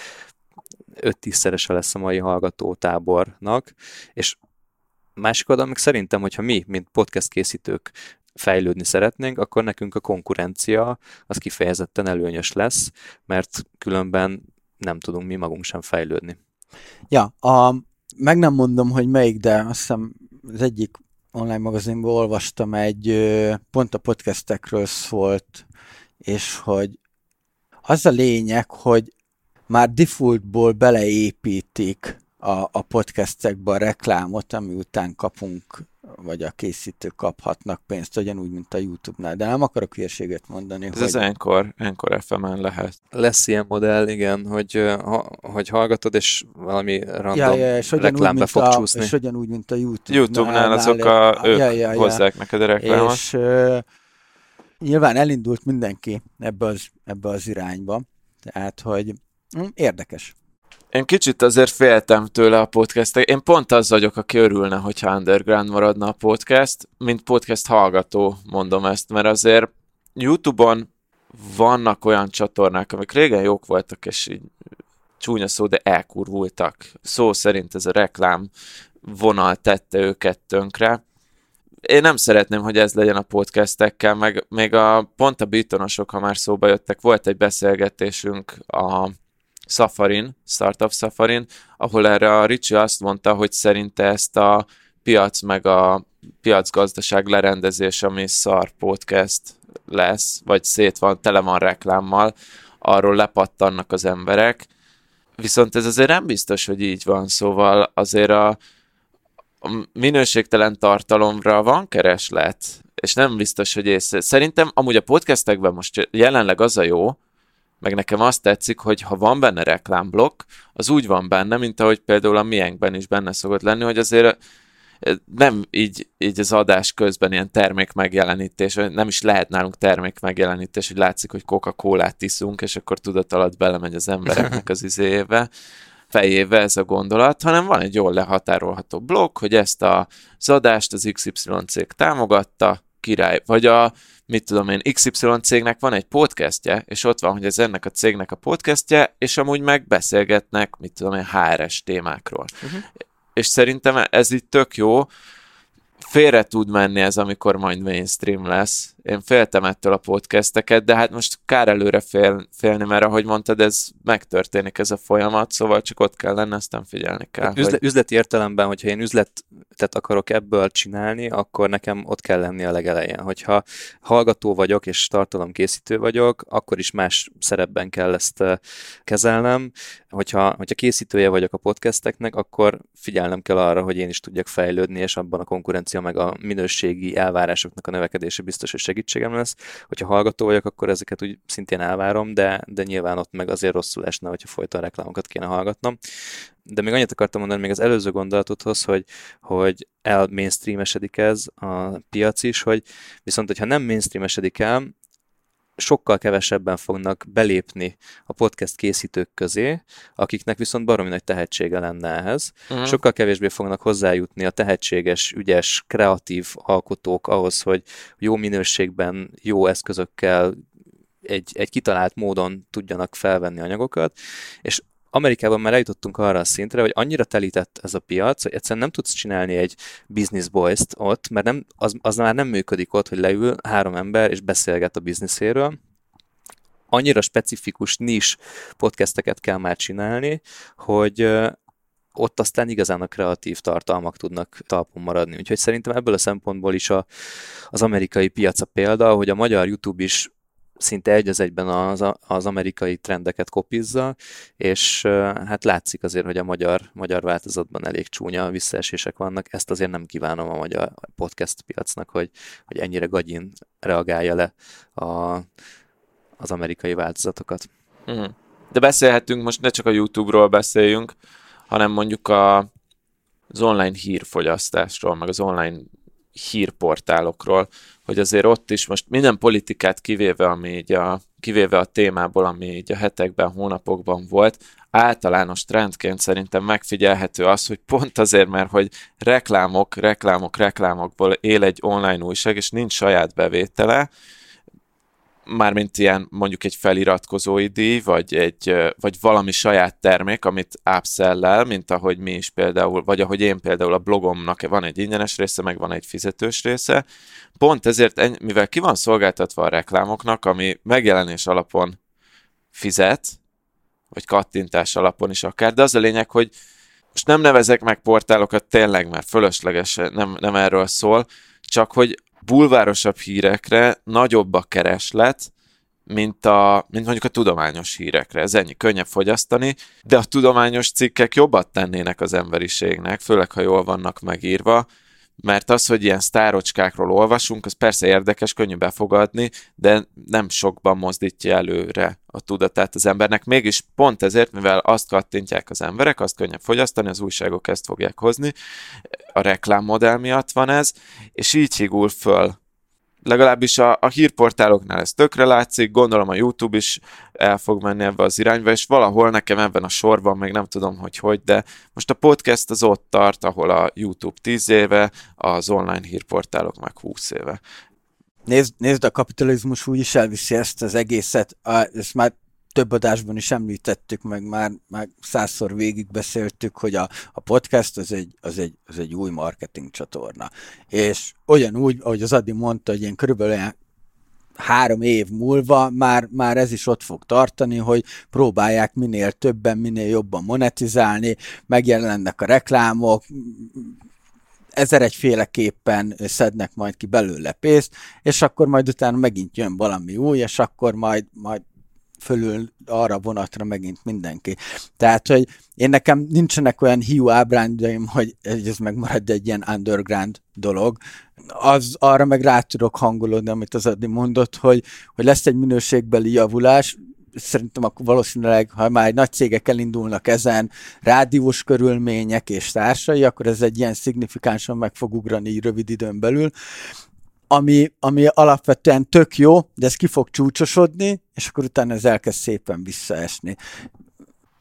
[SPEAKER 2] 5-10-szerese lesz a mai hallgatótábornak, és másik oldalon meg szerintem, hogyha mi, mint podcast készítők fejlődni szeretnénk, akkor nekünk a konkurencia az kifejezetten előnyös lesz, mert különben nem tudunk mi magunk sem fejlődni.
[SPEAKER 3] Ja, a, meg nem mondom, hogy melyik, de azt hiszem az egyik online magazinból olvastam egy, pont a podcastekről szólt, és hogy az a lényeg, hogy már defaultból beleépítik a, a podcastekbe a reklámot, ami után kapunk, vagy a készítők kaphatnak pénzt, ugyanúgy, mint a YouTube-nál. De nem akarok hülyeséget mondani,
[SPEAKER 1] Ez
[SPEAKER 3] hogy...
[SPEAKER 1] az Encore, Encore FM-en lehet.
[SPEAKER 2] Lesz ilyen modell, igen, hogy, ha, hogy hallgatod, és valami random
[SPEAKER 3] ja, ja, és
[SPEAKER 2] reklámbe
[SPEAKER 3] mint
[SPEAKER 2] fog
[SPEAKER 3] a,
[SPEAKER 2] csúszni.
[SPEAKER 3] és ugyanúgy, mint a YouTube-nál.
[SPEAKER 1] YouTube-nál azok a, ők
[SPEAKER 3] ja, ja, ja.
[SPEAKER 1] hozzák neked a reklámot.
[SPEAKER 3] És uh, nyilván elindult mindenki ebbe az, ebbe az irányba. Tehát, hogy érdekes.
[SPEAKER 1] Én kicsit azért féltem tőle a podcast Én pont az vagyok, aki örülne, hogyha underground maradna a podcast, mint podcast hallgató mondom ezt, mert azért YouTube-on vannak olyan csatornák, amik régen jók voltak, és így csúnya szó, de elkurvultak. Szó szerint ez a reklám vonal tette őket tönkre. Én nem szeretném, hogy ez legyen a podcastekkel, meg még a pont a bitonosok, ha már szóba jöttek, volt egy beszélgetésünk a Safarin, Startup Safarin, ahol erre a Ricsi azt mondta, hogy szerinte ezt a piac meg a piacgazdaság lerendezés, ami szar podcast lesz, vagy szét van, tele van reklámmal, arról lepattannak az emberek. Viszont ez azért nem biztos, hogy így van, szóval azért a, a minőségtelen tartalomra van kereslet, és nem biztos, hogy észre. Szerintem amúgy a podcastekben most jelenleg az a jó, meg nekem azt tetszik, hogy ha van benne reklámblokk, az úgy van benne, mint ahogy például a miénkben is benne szokott lenni, hogy azért nem így, így az adás közben ilyen termék megjelenítés, nem is lehet nálunk termék megjelenítés, hogy látszik, hogy Coca-Colát iszunk, és akkor tudat alatt belemegy az embereknek az izébe fejébe ez a gondolat, hanem van egy jól lehatárolható blokk, hogy ezt a, az adást az XY cég támogatta, király, vagy a, mit tudom én, XY cégnek van egy podcastje, és ott van, hogy ez ennek a cégnek a podcastje, és amúgy meg beszélgetnek, mit tudom én, HRS témákról. Uh-huh és szerintem ez itt tök jó. Félre tud menni ez, amikor majd mainstream lesz. Én féltem ettől a podcasteket, de hát most kár előre fél, félni, mert ahogy mondtad, ez megtörténik ez a folyamat, szóval csak ott kell lenni, aztán figyelni kell.
[SPEAKER 2] Hát üzle, hogy... Üzleti értelemben, hogyha én üzletet akarok ebből csinálni, akkor nekem ott kell lenni a legelején. Hogyha hallgató vagyok és tartalomkészítő vagyok, akkor is más szerepben kell ezt kezelnem. Hogyha, hogyha készítője vagyok a podcasteknek, akkor figyelnem kell arra, hogy én is tudjak fejlődni, és abban a konkurencia meg a minőségi elvárásoknak a növekedése biztos, hogy segítségem lesz. Hogyha hallgató vagyok, akkor ezeket úgy szintén elvárom, de, de nyilván ott meg azért rosszul esne, hogyha folyton reklámokat kéne hallgatnom. De még annyit akartam mondani még az előző gondolatodhoz, hogy, hogy el mainstreamesedik ez a piac is, hogy viszont, hogyha nem mainstreamesedik el, sokkal kevesebben fognak belépni a podcast készítők közé, akiknek viszont baromi nagy tehetsége lenne ehhez. Uh-huh. Sokkal kevésbé fognak hozzájutni a tehetséges, ügyes, kreatív alkotók ahhoz, hogy jó minőségben, jó eszközökkel, egy, egy kitalált módon tudjanak felvenni anyagokat, és Amerikában már eljutottunk arra a szintre, hogy annyira telített ez a piac, hogy egyszerűen nem tudsz csinálni egy business boys-t ott, mert nem, az, az már nem működik ott, hogy leül három ember és beszélget a bizniszéről, annyira specifikus nis podcasteket kell már csinálni, hogy ott aztán igazán a kreatív tartalmak tudnak talpon maradni. Úgyhogy szerintem ebből a szempontból is a, az amerikai piac a példa, hogy a magyar YouTube is szinte egy az egyben az, az amerikai trendeket kopizza, és hát látszik azért, hogy a magyar, magyar változatban elég csúnya visszaesések vannak. Ezt azért nem kívánom a magyar podcast piacnak, hogy, hogy ennyire gagyin reagálja le a, az amerikai változatokat.
[SPEAKER 1] Mm. De beszélhetünk, most ne csak a YouTube-ról beszéljünk, hanem mondjuk a, az online hírfogyasztásról, meg az online hírportálokról, hogy azért ott is most minden politikát kivéve, ami így a, kivéve a témából, ami így a hetekben, hónapokban volt, általános trendként szerintem megfigyelhető az, hogy pont azért, mert hogy reklámok, reklámok, reklámokból él egy online újság, és nincs saját bevétele, mármint ilyen mondjuk egy feliratkozói díj, vagy, egy, vagy valami saját termék, amit upsell mint ahogy mi is például, vagy ahogy én például a blogomnak van egy ingyenes része, meg van egy fizetős része. Pont ezért, mivel ki van szolgáltatva a reklámoknak, ami megjelenés alapon fizet, vagy kattintás alapon is akár, de az a lényeg, hogy most nem nevezek meg portálokat tényleg, mert fölösleges, nem, nem erről szól, csak hogy bulvárosabb hírekre nagyobb a kereslet, mint, a, mint mondjuk a tudományos hírekre. Ez ennyi könnyebb fogyasztani, de a tudományos cikkek jobbat tennének az emberiségnek, főleg ha jól vannak megírva, mert az, hogy ilyen sztárocskákról olvasunk, az persze érdekes, könnyű befogadni, de nem sokban mozdítja előre a tudatát az embernek. Mégis pont ezért, mivel azt kattintják az emberek, azt könnyebb fogyasztani, az újságok ezt fogják hozni, a reklámmodell miatt van ez, és így higul föl legalábbis a, a hírportáloknál ez tökre látszik, gondolom a YouTube is el fog menni ebbe az irányba, és valahol nekem ebben a sorban, még nem tudom, hogy hogy, de most a podcast az ott tart, ahol a YouTube 10 éve, az online hírportálok meg 20 éve.
[SPEAKER 3] Nézd, nézd a kapitalizmus úgy is elviszi ezt az egészet, a, ezt már több adásban is említettük, meg már, már százszor végigbeszéltük, hogy a, a podcast az egy, az, egy, az egy új marketing csatorna. És ugyanúgy, ahogy az Adi mondta, hogy én körülbelül három év múlva már, már ez is ott fog tartani, hogy próbálják minél többen, minél jobban monetizálni, megjelennek a reklámok, ezer egyféleképpen szednek majd ki belőle pénzt, és akkor majd utána megint jön valami új, és akkor majd, majd fölül arra vonatra megint mindenki. Tehát, hogy én nekem nincsenek olyan hiú ábrányaim, hogy ez megmarad egy ilyen underground dolog. Az, arra meg rá tudok hangolódni, amit az Adi mondott, hogy, hogy lesz egy minőségbeli javulás, szerintem akkor valószínűleg, ha már nagy cégek elindulnak ezen, rádiós körülmények és társai, akkor ez egy ilyen szignifikánsan meg fog ugrani rövid időn belül, ami, ami alapvetően tök jó, de ez ki fog csúcsosodni, és akkor utána ez elkezd szépen visszaesni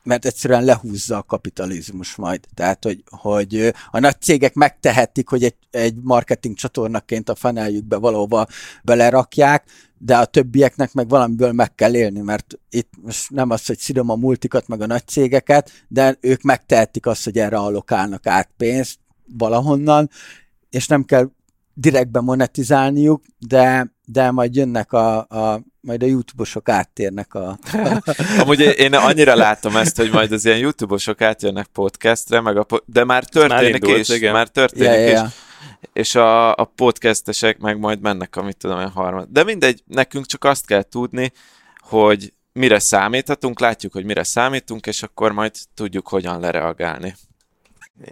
[SPEAKER 3] mert egyszerűen lehúzza a kapitalizmus majd. Tehát, hogy, hogy a nagy cégek megtehetik, hogy egy, egy marketing csatornaként a faneljükbe valahova belerakják, de a többieknek meg valamiből meg kell élni, mert itt most nem az, hogy szidom a multikat, meg a nagy cégeket, de ők megtehetik azt, hogy erre allokálnak át pénzt valahonnan, és nem kell direktben monetizálniuk, de, de majd jönnek a, a majd a YouTube-osok áttérnek a...
[SPEAKER 1] Amúgy én annyira látom ezt, hogy majd az ilyen YouTube-osok átjönnek podcastre, meg a po- de már történik már indult, is, igen. már történik yeah, yeah. is, és a, a podcastesek meg majd mennek, amit tudom, a harmad. De mindegy, nekünk csak azt kell tudni, hogy mire számíthatunk, látjuk, hogy mire számítunk, és akkor majd tudjuk, hogyan lereagálni.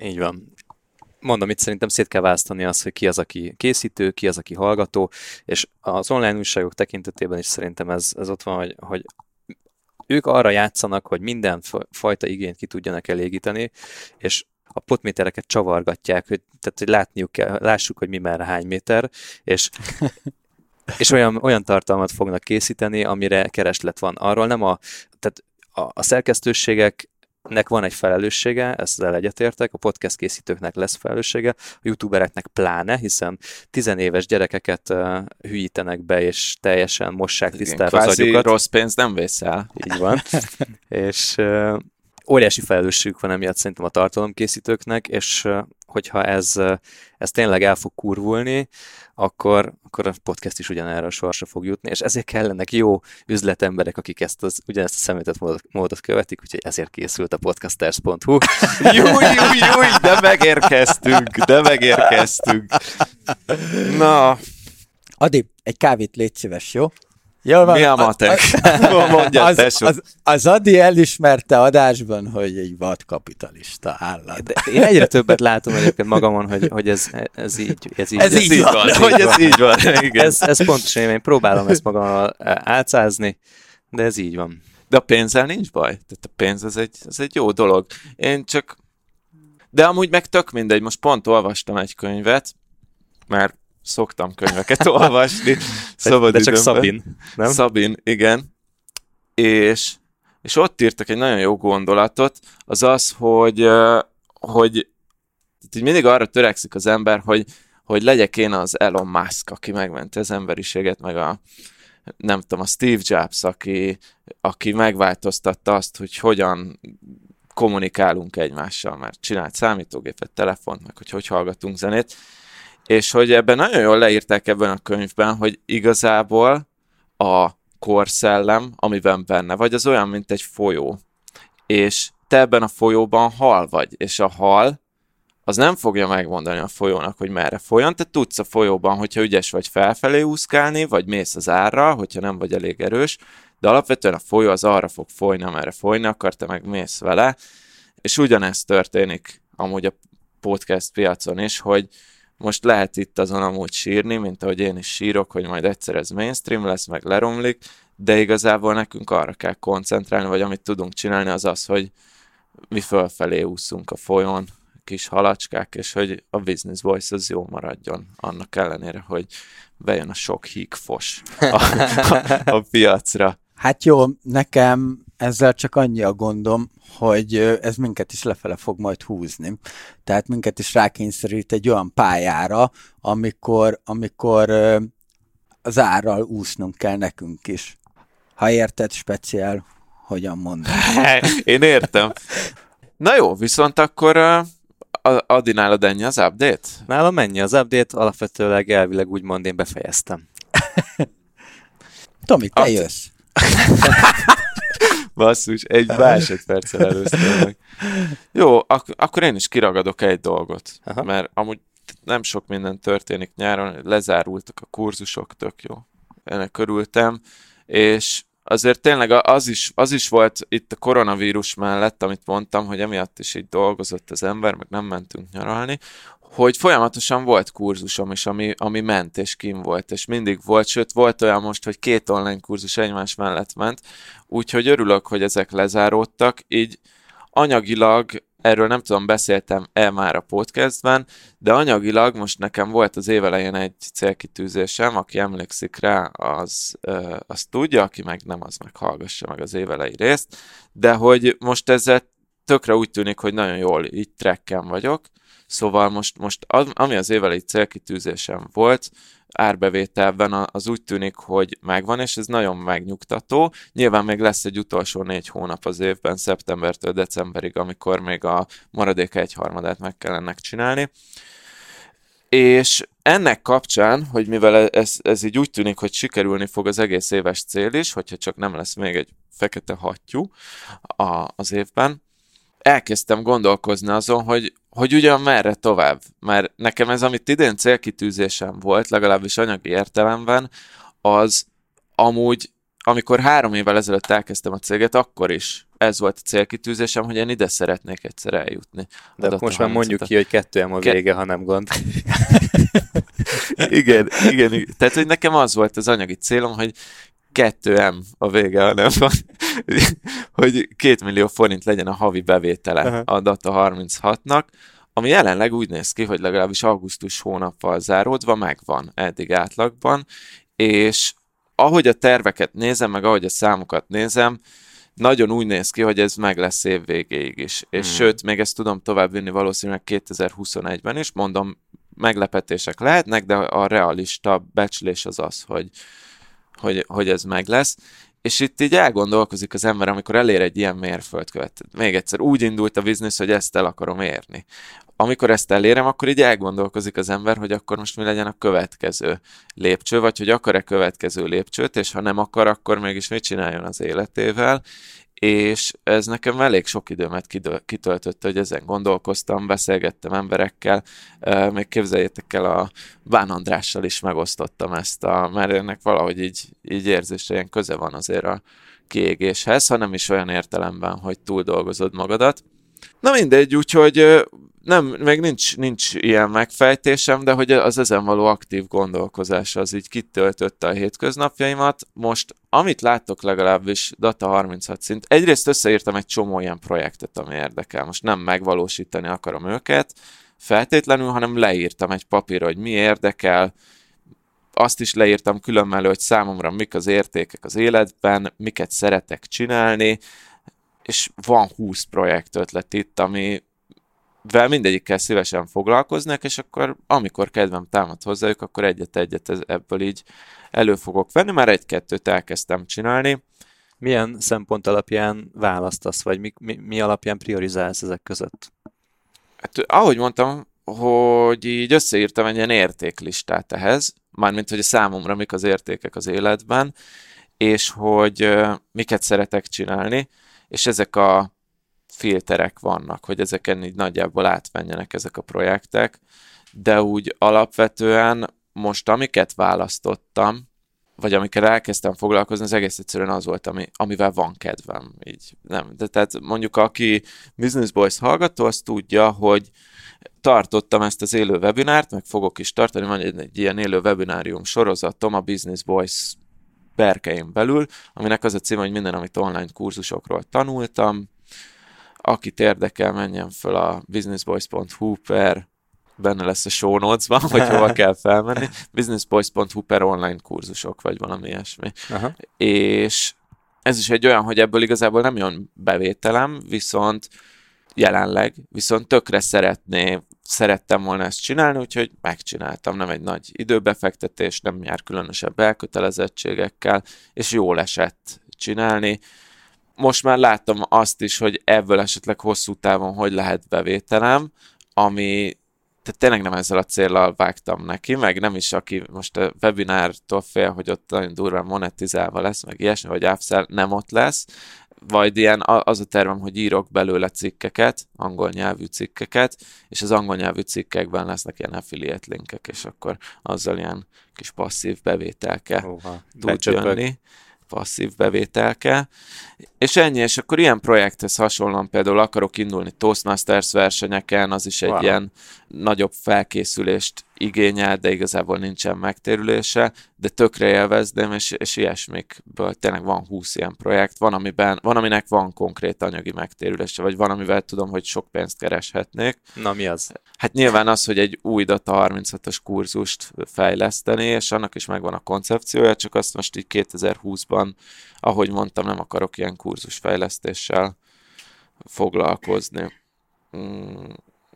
[SPEAKER 2] Így van mondom, itt szerintem szét kell választani azt, hogy ki az, aki készítő, ki az, aki hallgató, és az online újságok tekintetében is szerintem ez, ez ott van, hogy, hogy ők arra játszanak, hogy minden fajta igényt ki tudjanak elégíteni, és a potmétereket csavargatják, hogy, tehát, hogy látniuk kell, lássuk, hogy mi már hány méter, és és olyan, olyan tartalmat fognak készíteni, amire kereslet van. Arról nem a, tehát a, a szerkesztőségek nek van egy felelőssége, ezzel egyetértek, a podcast készítőknek lesz felelőssége, a youtubereknek pláne, hiszen tizenéves gyerekeket uh, hülyítenek be, és teljesen mossák tisztára az agyukat.
[SPEAKER 1] rossz pénzt nem el.
[SPEAKER 2] Így van. és uh, óriási felelősségük van emiatt szerintem a tartalomkészítőknek, és hogyha ez, ez tényleg el fog kurvulni, akkor, akkor a podcast is ugyanerre a sorsra fog jutni, és ezért kellenek jó üzletemberek, akik ezt az, ugyanezt a szemétet módot, módot követik, úgyhogy ezért készült a podcasters.hu.
[SPEAKER 1] Júj, júj, júj, de megérkeztünk, de megérkeztünk. Na.
[SPEAKER 3] Adi, egy kávét légy szíves, jó?
[SPEAKER 1] Jól van, Mi a matek?
[SPEAKER 3] Mondja, az, az, az Adi elismerte adásban, hogy egy vadkapitalista állat. De
[SPEAKER 2] én egyre többet látom egyébként magamon, hogy, hogy ez, ez így,
[SPEAKER 1] ez így, ez ez így van. van. Hogy ez így van.
[SPEAKER 2] Igen. Ez, ez pontosan, én próbálom ezt magammal átszázni, de ez így van.
[SPEAKER 1] De a pénzzel nincs baj. Tehát a pénz az egy, az egy jó dolog. Én csak... De amúgy meg tök mindegy. Most pont olvastam egy könyvet, mert szoktam könyveket olvasni.
[SPEAKER 2] Szabad de csak Szabin,
[SPEAKER 1] nem? Szabin, igen. És, és ott írtak egy nagyon jó gondolatot, az az, hogy, hogy így mindig arra törekszik az ember, hogy, hogy legyek én az Elon Musk, aki megmenti az emberiséget, meg a nem tudom, a Steve Jobs, aki, aki megváltoztatta azt, hogy hogyan kommunikálunk egymással, mert csinált számítógépet, telefont, meg hogy hogy hallgatunk zenét, és hogy ebben nagyon jól leírták ebben a könyvben, hogy igazából a korszellem, amiben benne vagy, az olyan, mint egy folyó. És te ebben a folyóban hal vagy, és a hal az nem fogja megmondani a folyónak, hogy merre folyjon. Te tudsz a folyóban, hogyha ügyes vagy felfelé úszkálni, vagy mész az árra, hogyha nem vagy elég erős, de alapvetően a folyó az arra fog folyni, amerre folyni akar, te meg mész vele, és ugyanezt történik amúgy a podcast piacon is, hogy, most lehet itt azon amúgy sírni, mint ahogy én is sírok, hogy majd egyszer ez mainstream lesz, meg leromlik, de igazából nekünk arra kell koncentrálni, vagy amit tudunk csinálni, az az, hogy mi fölfelé úszunk a folyón, kis halacskák, és hogy a Business Voice az jó maradjon, annak ellenére, hogy bejön a sok hígfos a, a, a piacra.
[SPEAKER 3] Hát jó, nekem ezzel csak annyi a gondom, hogy ez minket is lefele fog majd húzni. Tehát minket is rákényszerít egy olyan pályára, amikor, amikor az árral úsznunk kell nekünk is. Ha érted speciál, hogyan mondom.
[SPEAKER 1] Én értem. Na jó, viszont akkor Adi nálad ennyi az update?
[SPEAKER 2] Nálam mennyi az update, alapvetőleg elvileg úgymond én befejeztem.
[SPEAKER 3] Tomi, te At- jössz.
[SPEAKER 1] Basszus, egy másodperccel előztem meg. Jó, ak- akkor én is kiragadok egy dolgot, Aha. mert amúgy nem sok minden történik nyáron, lezárultak a kurzusok, tök jó. Ennek körültem, és azért tényleg az is, az is volt itt a koronavírus mellett, amit mondtam, hogy emiatt is így dolgozott az ember, meg nem mentünk nyaralni, hogy folyamatosan volt kurzusom is, ami, ami ment és kim volt, és mindig volt, sőt volt olyan most, hogy két online kurzus egymás mellett ment, úgyhogy örülök, hogy ezek lezáródtak, így anyagilag erről nem tudom, beszéltem-e már a podcastben, de anyagilag most nekem volt az évelején egy célkitűzésem, aki emlékszik rá, az, az tudja, aki meg nem, az meg hallgassa meg az évelei részt, de hogy most ezzel tökre úgy tűnik, hogy nagyon jól így trekken vagyok, Szóval most, most az, ami az évelei célkitűzésem volt, árbevételben az úgy tűnik, hogy megvan, és ez nagyon megnyugtató. Nyilván még lesz egy utolsó négy hónap az évben, szeptembertől decemberig, amikor még a maradék egyharmadát meg kell ennek csinálni. És ennek kapcsán, hogy mivel ez, ez így úgy tűnik, hogy sikerülni fog az egész éves cél is, hogyha csak nem lesz még egy fekete hattyú a, az évben, elkezdtem gondolkozni azon, hogy, hogy ugyan merre tovább. Mert nekem ez, amit idén célkitűzésem volt, legalábbis anyagi értelemben, az amúgy, amikor három évvel ezelőtt elkezdtem a céget, akkor is ez volt a célkitűzésem, hogy én ide szeretnék egyszer eljutni.
[SPEAKER 2] De Adott most már mondjuk ki, hogy kettő a vége, ha nem gond.
[SPEAKER 1] igen, igen, igen. Tehát, hogy nekem az volt az anyagi célom, hogy 2M a vége, hanem van, hogy 2 millió forint legyen a havi bevétele uh-huh. a Data 36-nak, ami jelenleg úgy néz ki, hogy legalábbis augusztus hónappal záródva megvan eddig átlagban, és ahogy a terveket nézem, meg ahogy a számokat nézem, nagyon úgy néz ki, hogy ez meg lesz év végéig is. És hmm. sőt, még ezt tudom tovább vinni valószínűleg 2021-ben is, mondom, meglepetések lehetnek, de a realista becslés az az, hogy, hogy, hogy ez meg lesz. És itt így elgondolkozik az ember, amikor elér egy ilyen mérföldkövet. Még egyszer, úgy indult a biznisz, hogy ezt el akarom érni. Amikor ezt elérem, akkor így elgondolkozik az ember, hogy akkor most mi legyen a következő lépcső, vagy hogy akar-e következő lépcsőt, és ha nem akar, akkor mégis mit csináljon az életével és ez nekem elég sok időmet kitöltött, hogy ezen gondolkoztam, beszélgettem emberekkel, még képzeljétek el, a Bán Andrással is megosztottam ezt, a, mert ennek valahogy így, így érzésre ilyen köze van azért a kiégéshez, ha nem is olyan értelemben, hogy túl dolgozod magadat. Na mindegy, úgyhogy nem, még nincs, nincs ilyen megfejtésem, de hogy az ezen való aktív gondolkozás az így kitöltötte a hétköznapjaimat. Most, amit láttok legalábbis Data 36 szint, egyrészt összeírtam egy csomó ilyen projektet, ami érdekel. Most nem megvalósítani akarom őket feltétlenül, hanem leírtam egy papírra, hogy mi érdekel, azt is leírtam különmelő, hogy számomra mik az értékek az életben, miket szeretek csinálni, és van 20 projekt ötlet itt, ami vel mindegyikkel szívesen foglalkoznak, és akkor amikor kedvem támad hozzájuk, akkor egyet-egyet ebből így elő fogok venni, már egy-kettőt elkezdtem csinálni.
[SPEAKER 2] Milyen szempont alapján választasz, vagy mi, mi, mi alapján priorizálsz ezek között?
[SPEAKER 1] Hát, ahogy mondtam, hogy így összeírtam egy ilyen értéklistát ehhez, mármint, hogy számomra mik az értékek az életben, és hogy uh, miket szeretek csinálni, és ezek a filterek vannak, hogy ezeken így nagyjából átmenjenek ezek a projektek, de úgy alapvetően most amiket választottam, vagy amikkel elkezdtem foglalkozni, az egész egyszerűen az volt, ami, amivel van kedvem. Így nem. De tehát mondjuk aki Business Boys hallgató, az tudja, hogy tartottam ezt az élő webinárt, meg fogok is tartani, van egy, egy ilyen élő webinárium sorozatom a Business Boys berkeim belül, aminek az a cím, hogy minden, amit online kurzusokról tanultam, akit érdekel, menjen föl a businessboys.hu per benne lesz a show notes-ban, hogy hova kell felmenni. businessboys.hu per online kurzusok, vagy valami ilyesmi. Aha. És ez is egy olyan, hogy ebből igazából nem jön bevételem, viszont jelenleg, viszont tökre szeretné, szerettem volna ezt csinálni, úgyhogy megcsináltam, nem egy nagy időbefektetés, nem jár különösebb elkötelezettségekkel, és jól esett csinálni. Most már láttam azt is, hogy ebből esetleg hosszú távon hogy lehet bevételem, ami tehát tényleg nem ezzel a célral vágtam neki, meg nem is aki most a webinártól fél, hogy ott nagyon durván monetizálva lesz, meg ilyesmi, vagy upsell nem ott lesz, vagy ilyen az a tervem, hogy írok belőle cikkeket, angol nyelvű cikkeket, és az angol nyelvű cikkekben lesznek ilyen affiliate linkek, és akkor azzal ilyen kis passzív bevételke Oha, tud jönni. Passzív bevételke, és ennyi, és akkor ilyen projekthez hasonlóan például akarok indulni Toastmasters versenyeken, az is egy wow. ilyen nagyobb felkészülést igényel, de igazából nincsen megtérülése, de tökre élvezdem, és, és ilyesmikből tényleg van 20 ilyen projekt, van, amiben, van, aminek van konkrét anyagi megtérülése, vagy van, amivel tudom, hogy sok pénzt kereshetnék.
[SPEAKER 2] Na mi az?
[SPEAKER 1] Hát nyilván az, hogy egy új Data 36-os kurzust fejleszteni, és annak is megvan a koncepciója, csak azt most így 2020-ban, ahogy mondtam, nem akarok ilyen kurzusfejlesztéssel foglalkozni. Mm.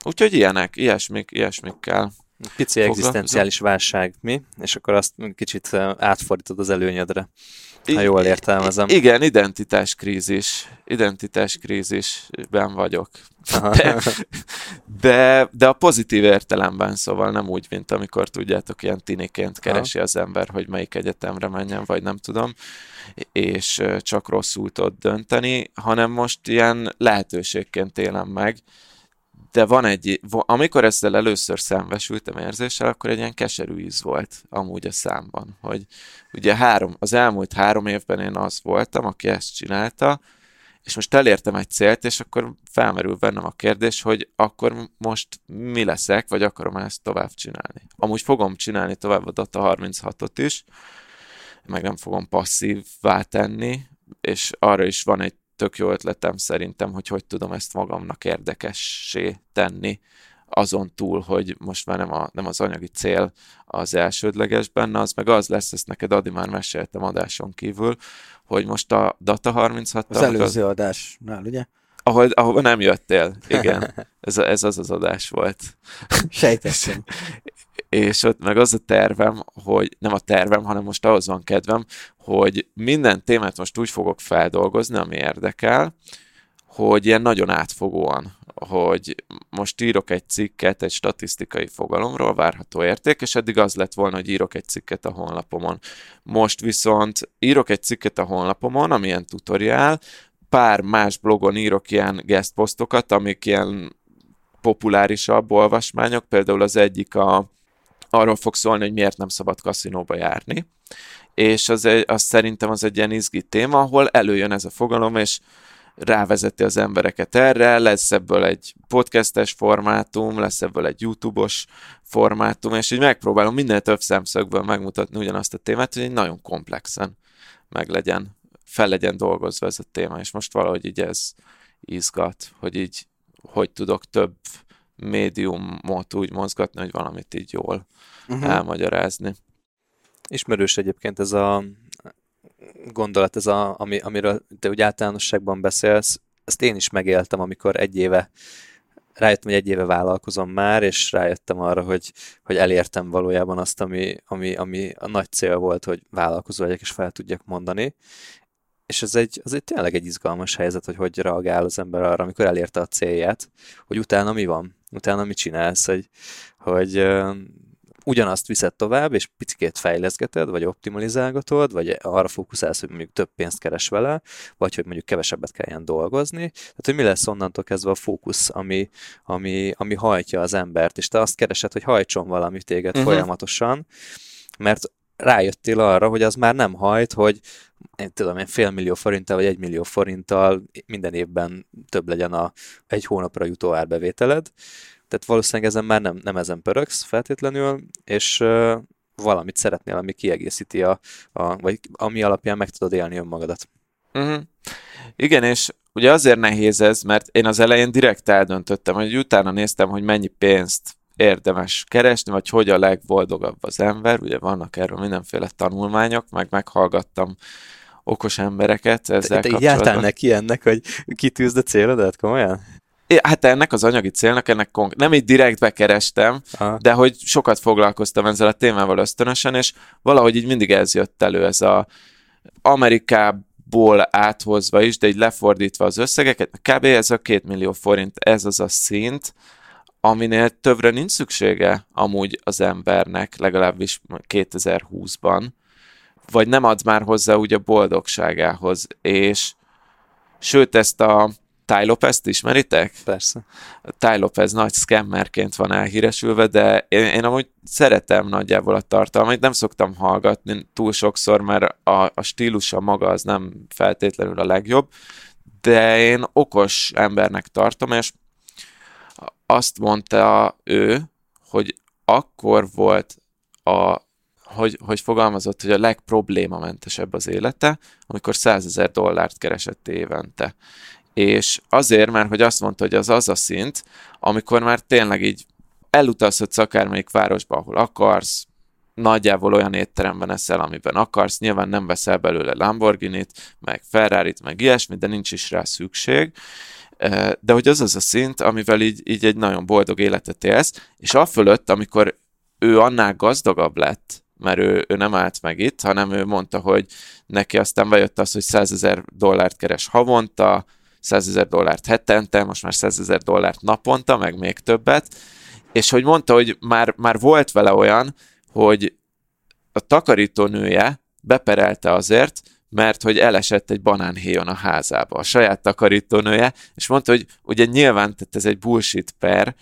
[SPEAKER 1] Úgyhogy ilyenek, ilyesmik, ilyesmikkel.
[SPEAKER 2] Pici egzisztenciális válság, mi? És akkor azt kicsit átfordítod az előnyedre, ha jól értelmezem.
[SPEAKER 1] Igen, identitáskrízis. Identitáskrízisben vagyok. De, de, de a pozitív értelemben, szóval nem úgy, mint amikor tudjátok, ilyen tiniként keresi Aha. az ember, hogy melyik egyetemre menjen, vagy nem tudom, és csak rosszul tud dönteni, hanem most ilyen lehetőségként élem meg, de van egy, amikor ezzel először szembesültem érzéssel, akkor egy ilyen keserű íz volt amúgy a számban, hogy ugye három, az elmúlt három évben én az voltam, aki ezt csinálta, és most elértem egy célt, és akkor felmerül bennem a kérdés, hogy akkor most mi leszek, vagy akarom ezt tovább csinálni. Amúgy fogom csinálni tovább a Data 36-ot is, meg nem fogom passzívvá tenni, és arra is van egy tök jó ötletem szerintem, hogy hogy tudom ezt magamnak érdekessé tenni, azon túl, hogy most már nem, a, nem az anyagi cél az elsődleges benne, az meg az lesz, ezt neked Adi már meséltem adáson kívül, hogy most a Data 36
[SPEAKER 3] Az előző az, adásnál, ugye?
[SPEAKER 1] Ahol, ahol nem jöttél, igen. Ez, ez az az adás volt.
[SPEAKER 3] Sejtettem.
[SPEAKER 1] és ott meg az a tervem, hogy nem a tervem, hanem most ahhoz van kedvem, hogy minden témát most úgy fogok feldolgozni, ami érdekel, hogy ilyen nagyon átfogóan, hogy most írok egy cikket egy statisztikai fogalomról, várható érték, és eddig az lett volna, hogy írok egy cikket a honlapomon. Most viszont írok egy cikket a honlapomon, ami ilyen tutoriál, pár más blogon írok ilyen guest posztokat, amik ilyen populárisabb olvasmányok, például az egyik a arról fog szólni, hogy miért nem szabad kaszinóba járni, és az, egy, az szerintem az egy ilyen izgi téma, ahol előjön ez a fogalom, és rávezeti az embereket erre, lesz ebből egy podcastes formátum, lesz ebből egy YouTube-os formátum, és így megpróbálom minden több szemszögből megmutatni ugyanazt a témát, hogy egy nagyon komplexen meg legyen, fel legyen dolgozva ez a téma, és most valahogy így ez izgat, hogy így hogy tudok több médiumot úgy mozgatni, hogy valamit így jól uh-huh. elmagyarázni.
[SPEAKER 2] Ismerős egyébként ez a gondolat, ez a, ami, amiről te úgy általánosságban beszélsz, ezt én is megéltem, amikor egy éve rájöttem, hogy egy éve vállalkozom már, és rájöttem arra, hogy, hogy elértem valójában azt, ami, ami, ami a nagy cél volt, hogy vállalkozó legyek, és fel tudjak mondani. És ez egy, az egy tényleg egy izgalmas helyzet, hogy hogy reagál az ember arra, amikor elérte a célját, hogy utána mi van, utána mit csinálsz, hogy, hogy ugyanazt viszed tovább, és picit fejleszgeted, vagy optimalizálgatod, vagy arra fókuszálsz, hogy mondjuk több pénzt keres vele, vagy hogy mondjuk kevesebbet kelljen dolgozni. Tehát, hogy mi lesz onnantól kezdve a fókusz, ami, ami, ami hajtja az embert, és te azt keresed, hogy hajtson valami téged uh-huh. folyamatosan, mert rájöttél arra, hogy az már nem hajt, hogy én tudom, én fél millió forinttal vagy egy millió forinttal minden évben több legyen a egy hónapra jutó árbevételed, tehát valószínűleg ezen már nem, nem ezen pöröksz feltétlenül, és uh, valamit szeretnél, ami kiegészíti a, a, vagy ami alapján meg tudod élni önmagadat.
[SPEAKER 1] Uh-huh. Igen, és ugye azért nehéz ez, mert én az elején direkt eldöntöttem, hogy utána néztem, hogy mennyi pénzt érdemes keresni, vagy hogy a legboldogabb az ember. Ugye vannak erről mindenféle tanulmányok, meg meghallgattam okos embereket ezzel
[SPEAKER 2] Te
[SPEAKER 1] kapcsolatban.
[SPEAKER 2] jártál neki ennek, hogy kitűzd a célodat, komolyan?
[SPEAKER 1] É, Hát ennek az anyagi célnak, ennek konk- nem így direkt bekerestem,
[SPEAKER 2] Aha.
[SPEAKER 1] de hogy sokat foglalkoztam ezzel a témával ösztönösen, és valahogy így mindig ez jött elő, ez a Amerikából áthozva is, de így lefordítva az összegeket, kb. ez a két millió forint, ez az a szint, aminél többre nincs szüksége amúgy az embernek, legalábbis 2020-ban, vagy nem ad már hozzá úgy a boldogságához, és sőt ezt a Ty Lopez-t ismeritek?
[SPEAKER 2] Persze.
[SPEAKER 1] Ty Lopez nagy scammerként van elhíresülve, de én, én amúgy szeretem nagyjából a tartalmait, nem szoktam hallgatni túl sokszor, mert a, a stílusa maga az nem feltétlenül a legjobb, de én okos embernek tartom, és azt mondta ő, hogy akkor volt a hogy, hogy fogalmazott, hogy a legproblémamentesebb az élete, amikor 100 ezer dollárt keresett évente. És azért, mert hogy azt mondta, hogy az az a szint, amikor már tényleg így elutazhatsz akármelyik városba, ahol akarsz, nagyjából olyan étteremben eszel, amiben akarsz, nyilván nem veszel belőle Lamborghini-t, meg Ferrari-t, meg ilyesmit, de nincs is rá szükség, de hogy az az a szint, amivel így, így egy nagyon boldog életet élsz, és a fölött, amikor ő annál gazdagabb lett, mert ő, ő nem állt meg itt, hanem ő mondta, hogy neki aztán bejött az, hogy 100 ezer dollárt keres havonta, 100 ezer dollárt hetente, most már 100 ezer dollárt naponta, meg még többet, és hogy mondta, hogy már, már volt vele olyan, hogy a takarítónője beperelte azért, mert hogy elesett egy banánhéjon a házába, a saját takarítónője, és mondta, hogy ugye nyilván tehát ez egy bullshit per,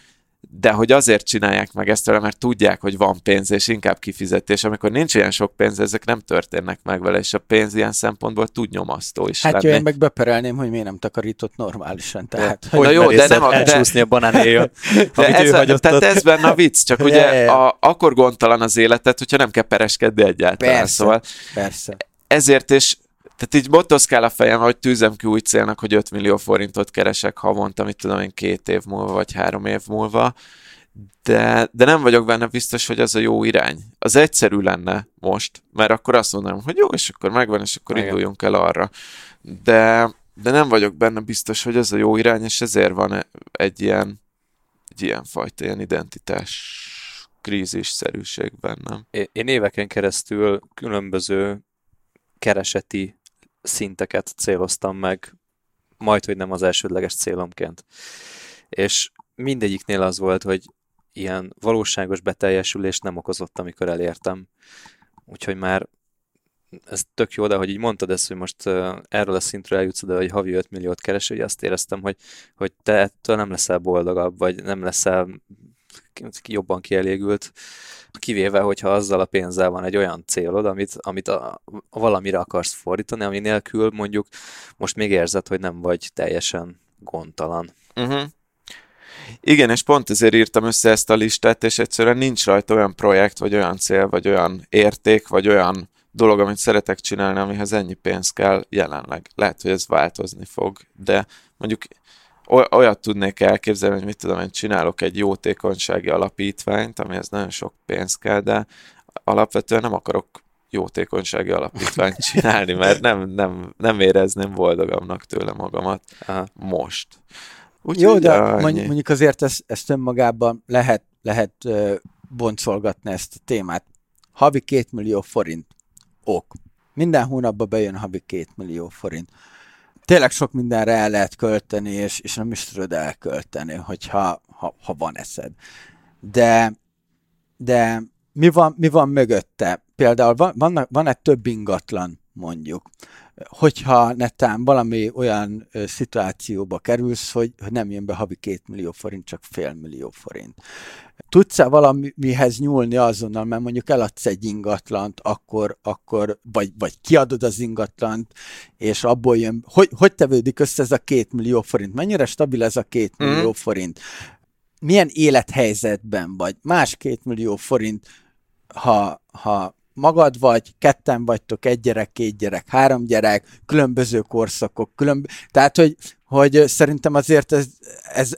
[SPEAKER 1] de hogy azért csinálják meg ezt vele, mert tudják, hogy van pénz, és inkább kifizetés. Amikor nincs ilyen sok pénz, ezek nem történnek meg vele, és a pénz ilyen szempontból tud nyomasztó is
[SPEAKER 3] Hát
[SPEAKER 1] lenni.
[SPEAKER 3] jó, én meg beperelném, hogy miért nem takarított normálisan. Tehát,
[SPEAKER 1] Hogy- Na jó, de nem a- de-
[SPEAKER 2] Elcsúszni a banánéjön,
[SPEAKER 1] De ez, a, tehát
[SPEAKER 2] ott.
[SPEAKER 1] ez benne a vicc, csak ugye
[SPEAKER 3] ja, ja.
[SPEAKER 1] A, akkor gondtalan az életed, hogyha nem kell pereskedni egyáltalán.
[SPEAKER 3] Persze.
[SPEAKER 1] Szóval
[SPEAKER 3] persze.
[SPEAKER 1] ezért is, tehát így motoszkál a fejem, hogy tűzem ki új célnak, hogy 5 millió forintot keresek havonta, mit tudom én, két év múlva, vagy három év múlva, de, de nem vagyok benne biztos, hogy az a jó irány. Az egyszerű lenne most, mert akkor azt mondanám, hogy jó, és akkor megvan, és akkor
[SPEAKER 2] Igen.
[SPEAKER 1] induljunk el arra. De, de nem vagyok benne biztos, hogy ez a jó irány, és ezért van egy ilyen, egy ilyen fajta ilyen identitás krízisszerűség bennem.
[SPEAKER 2] Én éveken keresztül különböző kereseti szinteket céloztam meg, majd, hogy nem az elsődleges célomként. És mindegyiknél az volt, hogy ilyen valóságos beteljesülést nem okozott, amikor elértem. Úgyhogy már ez tök jó, de hogy így mondtad ezt, hogy most erről a szintről eljutsz oda, hogy havi 5 milliót keres, hogy azt éreztem, hogy, hogy te ettől nem leszel boldogabb, vagy nem leszel jobban kielégült, kivéve, hogyha azzal a pénzzel van egy olyan célod, amit, amit a, a valamire akarsz fordítani, ami nélkül mondjuk most még érzed, hogy nem vagy teljesen gondtalan.
[SPEAKER 1] Uh-huh. Igen, és pont ezért írtam össze ezt a listát, és egyszerűen nincs rajta olyan projekt, vagy olyan cél, vagy olyan érték, vagy olyan dolog, amit szeretek csinálni, amihez ennyi pénz kell jelenleg. Lehet, hogy ez változni fog, de mondjuk olyat tudnék elképzelni, hogy mit tudom, én csinálok egy jótékonysági alapítványt, amihez nagyon sok pénz kell, de alapvetően nem akarok jótékonysági alapítványt csinálni, mert nem, nem, nem érezném boldogabbnak tőle magamat
[SPEAKER 2] Aha.
[SPEAKER 1] most.
[SPEAKER 3] Jó, de
[SPEAKER 1] annyi.
[SPEAKER 3] mondj- mondjuk azért ezt, ezt önmagában lehet, lehet boncolgatni ezt a témát. Havi két millió forint. Ok. Minden hónapban bejön havi két millió forint. Tényleg sok mindenre el lehet költeni, és, és nem is tudod elkölteni, hogyha ha, ha van eszed. De, de mi van, mi van mögötte? Például van, vannak, van-e több ingatlan, mondjuk, hogyha netán valami olyan szituációba kerülsz, hogy, nem jön be havi két millió forint, csak fél millió forint. Tudsz-e valamihez nyúlni azonnal, mert mondjuk eladsz egy ingatlant, akkor, akkor vagy, vagy kiadod az ingatlant, és abból jön, hogy, hogy tevődik össze ez a két millió forint? Mennyire stabil ez a két
[SPEAKER 1] Mhm.
[SPEAKER 3] millió forint? Milyen élethelyzetben vagy? Más két millió forint, ha, ha magad vagy, ketten vagytok, egy gyerek, két gyerek, három gyerek, különböző korszakok, különb... tehát, hogy, hogy szerintem azért ez, ez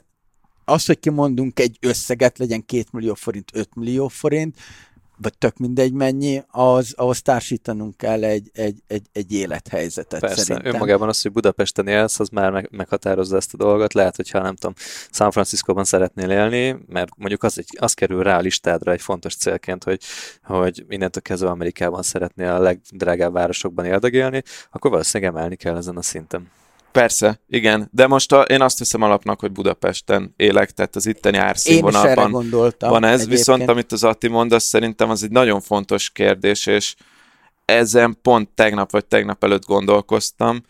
[SPEAKER 3] az, hogy kimondunk egy összeget, legyen 2 millió forint, 5 millió forint, vagy tök mindegy mennyi, az, ahhoz társítanunk kell egy, egy, egy, egy élethelyzetet
[SPEAKER 2] Persze,
[SPEAKER 3] szerintem.
[SPEAKER 2] önmagában az, hogy Budapesten élsz, az már meg, meghatározza ezt a dolgot. Lehet, hogyha nem tudom, San Franciscóban szeretnél élni, mert mondjuk az, egy, az kerül rá a listádra egy fontos célként, hogy, hogy innentől kezdve Amerikában szeretnél a legdrágább városokban éldegélni, akkor valószínűleg emelni kell ezen a szinten.
[SPEAKER 1] Persze, igen, de most a, én azt hiszem alapnak, hogy Budapesten élek, tehát az itteni árszínvonalban van ez,
[SPEAKER 3] egyébként.
[SPEAKER 1] viszont amit az Atti mond, az szerintem az egy nagyon fontos kérdés, és ezen pont tegnap vagy tegnap előtt gondolkoztam,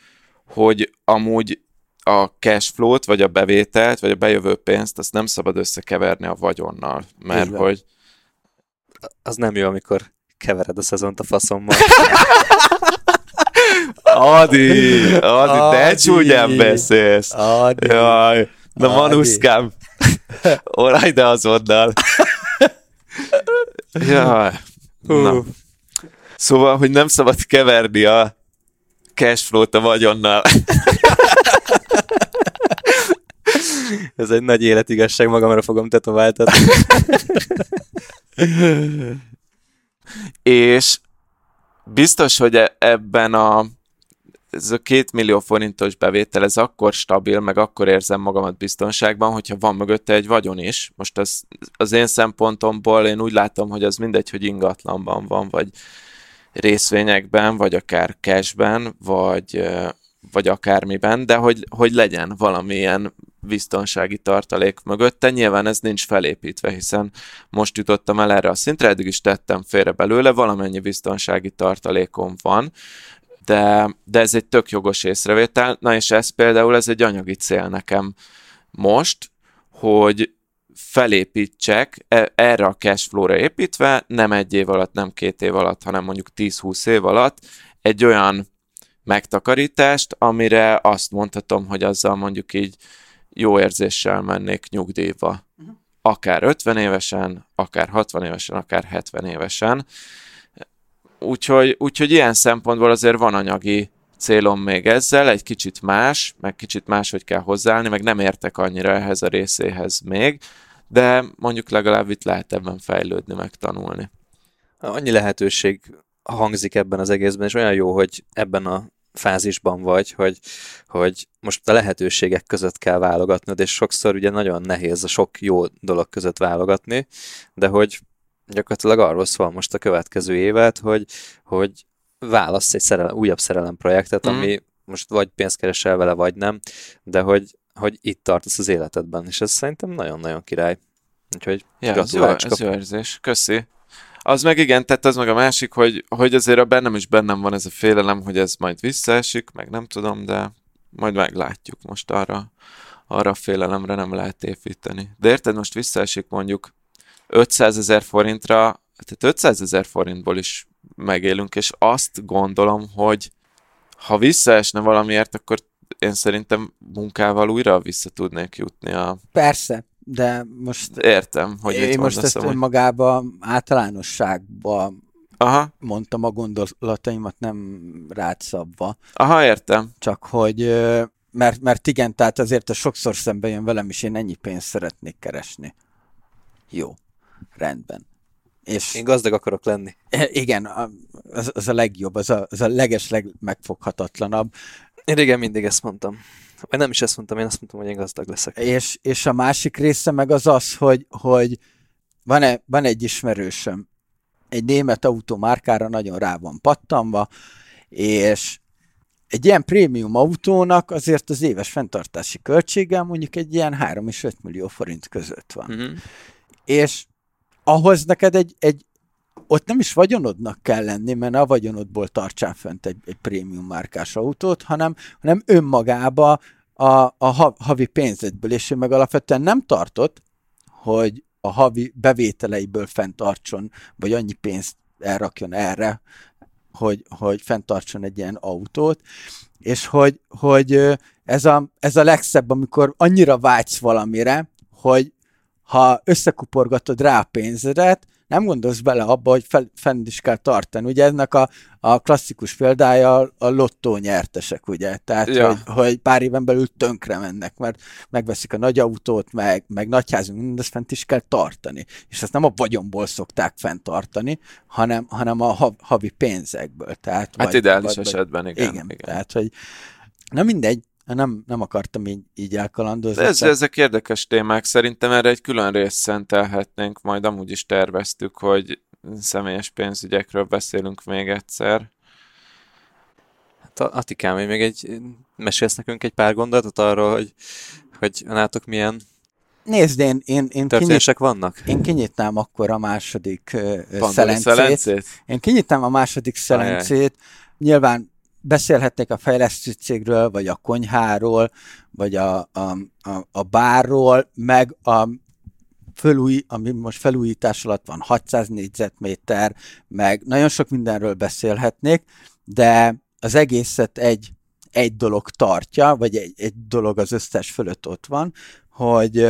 [SPEAKER 1] hogy amúgy a cash flow-t, vagy a bevételt, vagy a bejövő pénzt, azt nem szabad összekeverni a vagyonnal, mert
[SPEAKER 3] Így van.
[SPEAKER 1] hogy
[SPEAKER 2] Az nem jó, amikor kevered a szezont a faszommal.
[SPEAKER 1] Adi, Adi, te
[SPEAKER 3] Adi.
[SPEAKER 1] csúnyán beszélsz.
[SPEAKER 3] Adi.
[SPEAKER 1] Jaj, na
[SPEAKER 3] Adi.
[SPEAKER 1] manuszkám. Olaj, de azonnal. Jaj. Na. Szóval, hogy nem szabad keverni a cashflow-t a vagyonnal.
[SPEAKER 2] Ez egy nagy életigasság, magamra fogom tetováltatni.
[SPEAKER 1] És biztos, hogy e- ebben a ez a két millió forintos bevétel, ez akkor stabil, meg akkor érzem magamat biztonságban, hogyha van mögötte egy vagyon is. Most az, az én szempontomból én úgy látom, hogy az mindegy, hogy ingatlanban van, vagy részvényekben, vagy akár cashben, vagy, vagy akármiben, de hogy, hogy legyen valamilyen biztonsági tartalék mögötte. Nyilván ez nincs felépítve, hiszen most jutottam el erre a szintre, eddig is tettem félre belőle, valamennyi biztonsági tartalékom van, de, de ez egy tök jogos észrevétel. Na és ez például, ez egy anyagi cél nekem most, hogy felépítsek e- erre a cashflow-ra építve, nem egy év alatt, nem két év alatt, hanem mondjuk 10-20 év alatt egy olyan megtakarítást, amire azt mondhatom, hogy azzal mondjuk így jó érzéssel mennék nyugdíjba. Akár 50 évesen, akár 60 évesen, akár 70 évesen. Úgyhogy, úgyhogy ilyen szempontból azért van anyagi célom még ezzel, egy kicsit más, meg kicsit máshogy kell hozzáállni, meg nem értek annyira ehhez a részéhez még, de mondjuk legalább itt lehet ebben fejlődni, meg tanulni.
[SPEAKER 2] Annyi lehetőség hangzik ebben az egészben, és olyan jó, hogy ebben a fázisban vagy, hogy, hogy most a lehetőségek között kell válogatnod, és sokszor ugye nagyon nehéz a sok jó dolog között válogatni, de hogy gyakorlatilag arról szól most a következő évet, hogy, hogy válasz egy szerelem, újabb szerelemprojektet,
[SPEAKER 1] Mm.
[SPEAKER 2] ami most vagy pénzt keresel vele, vagy nem, de hogy, hogy itt tartasz az életedben, és ez szerintem nagyon-nagyon király. Úgyhogy
[SPEAKER 1] Ja, ez jó, ez jó érzés. Köszi. Az meg igen, tehát az meg a másik, hogy, hogy azért a bennem is bennem van ez a félelem, hogy ez majd visszaesik, meg nem tudom, de majd meglátjuk most arra, arra a félelemre nem lehet építeni. De érted, most visszaesik mondjuk 500 ezer forintra, tehát 500 ezer forintból is megélünk, és azt gondolom, hogy ha visszaesne valamiért, akkor én szerintem munkával újra vissza tudnék jutni a...
[SPEAKER 3] Persze, de most
[SPEAKER 1] Értem, hogy
[SPEAKER 3] én
[SPEAKER 1] mit
[SPEAKER 3] most ezt
[SPEAKER 1] amúgy.
[SPEAKER 3] önmagában általánosságba
[SPEAKER 1] Aha,
[SPEAKER 3] mondtam a gondolataimat, nem rád szabva.
[SPEAKER 1] aha, értem.
[SPEAKER 3] Csak hogy, mert, mert igen, tehát azért ez sokszor szembe jön velem, és én ennyi pénzt szeretnék keresni. Jó, rendben. És
[SPEAKER 2] Én gazdag akarok lenni.
[SPEAKER 3] igen, a- az, az a legjobb, az a, az a leges legmegfoghatatlanabb,
[SPEAKER 2] Én régen mindig ezt mondtam. Vagy nem is ezt mondtam, én azt mondtam, hogy én gazdag leszek.
[SPEAKER 3] és, és a másik része meg az az, hogy, hogy van, van egy ismerősöm, egy német automárkára nagyon rá van pattanva, és egy ilyen prémium autónak azért az éves fenntartási költsége mondjuk egy ilyen 3 és 5 millió forint között van.
[SPEAKER 2] Uh-huh.
[SPEAKER 3] És ahhoz neked egy, egy ott nem is vagyonodnak kell lenni, mert a vagyonodból tartsál fönt egy, egy prémium márkás autót, hanem, hanem önmagába a, a ha- havi pénzedből, és ő meg alapvetően nem tartott, hogy a havi bevételeiből fenntartson, vagy annyi pénzt elrakjon erre, hogy, hogy fenntartson egy ilyen autót, és hogy, hogy ez a, ez a legszebb, amikor annyira vágysz valamire, hogy ha összekuporgatod rá a pénzedet, nem gondolsz bele abba, hogy fel, fenn is kell tartani. Ugye ennek a, a klasszikus példája a, a lottó nyertesek, ugye? Tehát,
[SPEAKER 1] Ja.
[SPEAKER 3] hogy, hogy pár éven belül tönkre mennek, mert megveszik a nagy autót, meg, meg nagyházunk, mindezt fent is kell tartani. És ezt nem a vagyonból szokták fenntartani, hanem, hanem a hav, havi pénzekből. Tehát,
[SPEAKER 1] Hát ideális esetben, igen,
[SPEAKER 3] igen,
[SPEAKER 1] igen.
[SPEAKER 3] Tehát, hogy na mindegy, nem, nem akartam így, így elkalandozni.
[SPEAKER 1] De ez,
[SPEAKER 3] csak-
[SPEAKER 1] ezek érdekes témák. Szerintem erre egy külön részt szentelhetnénk, majd amúgy is terveztük, hogy személyes pénzügyekről beszélünk még egyszer.
[SPEAKER 2] Hát a- Atikám, még egy, mesélsz nekünk egy pár gondolatot arról, hogy, hogy nátok milyen
[SPEAKER 3] Nézd, én, én, én, kinyit,
[SPEAKER 2] vannak?
[SPEAKER 3] én kinyitnám akkor a második
[SPEAKER 1] Pandora
[SPEAKER 3] szelencét.
[SPEAKER 1] szelencét?
[SPEAKER 3] Én kinyitnám a második szelencét. Nyilván beszélhetnék a fejlesztő cégről, vagy a konyháról, vagy a, a, a, a bárról, meg a fölúj, ami most felújítás alatt van 600 négyzetméter, meg nagyon sok mindenről beszélhetnék, de az egészet egy, egy dolog tartja, vagy egy, egy dolog az összes fölött ott van, hogy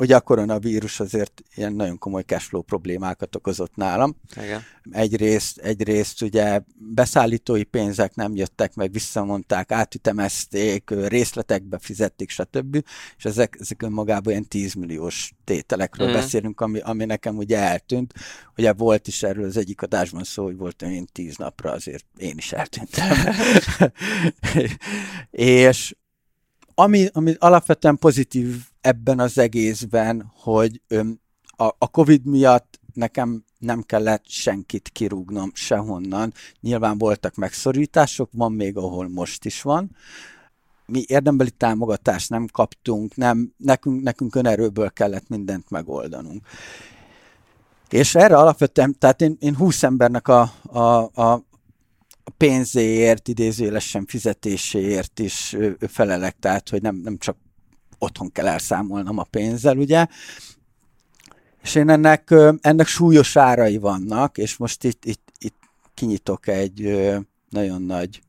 [SPEAKER 3] ugye a koronavírus azért ilyen nagyon komoly cashflow problémákat okozott nálam.
[SPEAKER 2] Igen.
[SPEAKER 3] Egyrészt, egyrészt ugye beszállítói pénzek nem jöttek meg, visszamondták, átütemezték, részletekbe fizették, stb. És ezek, ezek önmagában ilyen 10 milliós tételekről mm. beszélünk, ami, ami nekem ugye eltűnt. Ugye volt is erről az egyik adásban szó, hogy volt én 10 napra, azért én is eltűntem. és ami, ami alapvetően pozitív ebben az egészben, hogy a, Covid miatt nekem nem kellett senkit kirúgnom sehonnan. Nyilván voltak megszorítások, van még, ahol most is van. Mi érdembeli támogatást nem kaptunk, nem, nekünk, nekünk önerőből kellett mindent megoldanunk. És erre alapvetően, tehát én, én 20 embernek a, a, a pénzéért, idézőjelesen fizetéséért is felelek, tehát hogy nem, nem csak otthon kell elszámolnom a pénzzel, ugye. És én ennek, ennek súlyos árai vannak, és most itt, itt, itt kinyitok egy nagyon nagy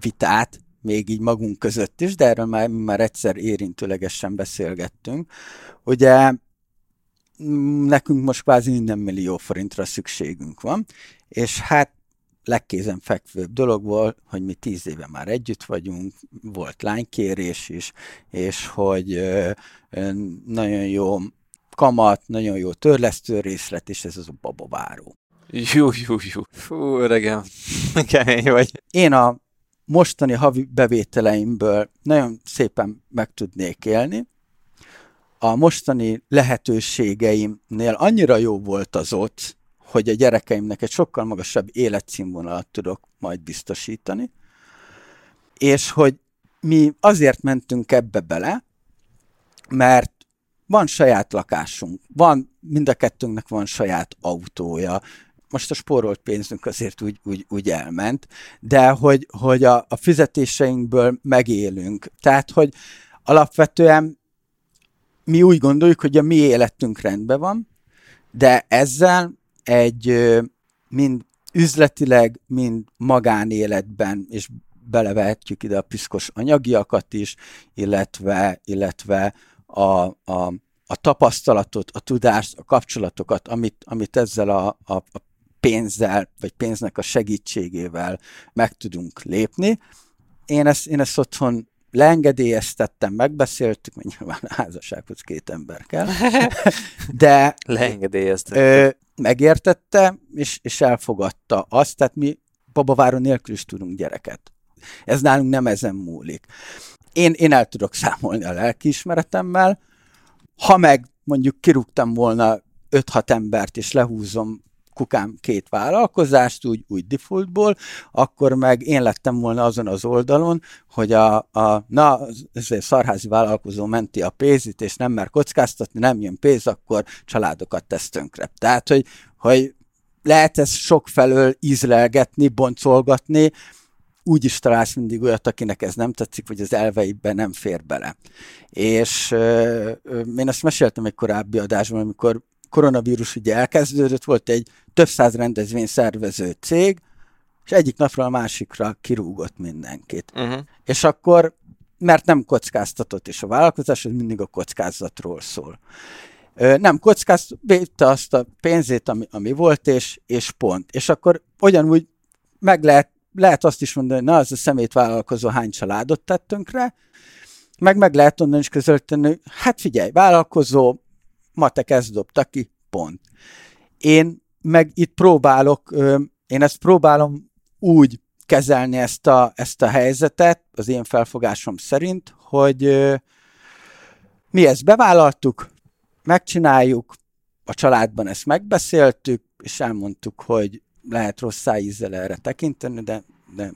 [SPEAKER 3] vitát, még így magunk között is, de erről már, már egyszer érintőlegesen beszélgettünk. Ugye nekünk most kvázi minden millió forintra szükségünk van, és hát legkézenfekvőbb dolog volt, hogy mi tíz éve már együtt vagyunk, volt lánykérés is, és hogy nagyon jó kamat, nagyon jó törlesztő részlet, és ez az a babaváró.
[SPEAKER 1] Jú, jú, jú.
[SPEAKER 2] Fú, öregem, kemény vagy.
[SPEAKER 3] Én a mostani havi bevételeimből nagyon szépen meg tudnék élni. A mostani lehetőségeimnél annyira jó volt az ott, hogy a gyerekeimnek egy sokkal magasabb életszínvonalat tudok majd biztosítani, és hogy mi azért mentünk ebbe bele, mert van saját lakásunk, van, mind a kettőnknek van saját autója, most a spórolt pénzünk azért úgy, úgy, úgy elment, de hogy, hogy a, a fizetéseinkből megélünk. Tehát, hogy alapvetően mi úgy gondoljuk, hogy a mi életünk rendben van, de ezzel egy mind üzletileg, mind magánéletben, és belevehetjük ide a piszkos anyagiakat is, illetve, illetve a, a, a tapasztalatot, a tudást, a kapcsolatokat, amit, amit ezzel a, a, a pénzzel, vagy pénznek a segítségével meg tudunk lépni. Én ezt, én ezt otthon leengedélyeztettem, megbeszéltük, mert nyilván a házassághoz két ember kell, de
[SPEAKER 2] Leengedélyezte.
[SPEAKER 3] Megértette, és, és elfogadta azt, tehát mi babaváron nélkül is tudunk gyereket. Ez nálunk nem ezen múlik. Én, én el tudok számolni a lelkiismeretemmel, ha meg mondjuk kirúgtam volna 5-6 embert, és lehúzom kukám két vállalkozást, úgy, úgy defaultból, akkor meg én lettem volna azon az oldalon, hogy a, a na, ez egy szarházi vállalkozó menti a pénzit, és nem mer kockáztatni, nem jön pénz, akkor családokat tesz tönkre. Tehát, hogy, hogy lehet ezt sokfelől ízlelgetni, boncolgatni, úgy is találsz mindig olyat, akinek ez nem tetszik, vagy az elveiben nem fér bele. És ö, én ezt meséltem egy korábbi adásban, amikor koronavírus ugye elkezdődött, volt egy több száz rendezvény szervező cég, és egyik napról a másikra kirúgott mindenkit.
[SPEAKER 1] Uh-huh.
[SPEAKER 3] És akkor, mert nem kockáztatott, és a vállalkozás az mindig a kockázatról szól. nem kockáz, védte azt a pénzét, ami, ami volt, és, és pont. És akkor ugyanúgy meg lehet, lehet azt is mondani, hogy na, az a szemét vállalkozó hány családot tett tönkre, meg meg lehet mondani is közölteni, hát figyelj, vállalkozó, matek ezt dobta ki, pont. Én meg itt próbálok, én ezt próbálom úgy kezelni ezt a, ezt a helyzetet, az én felfogásom szerint, hogy mi ezt bevállaltuk, megcsináljuk, a családban ezt megbeszéltük, és elmondtuk, hogy lehet rossz ízzel erre tekinteni, de, de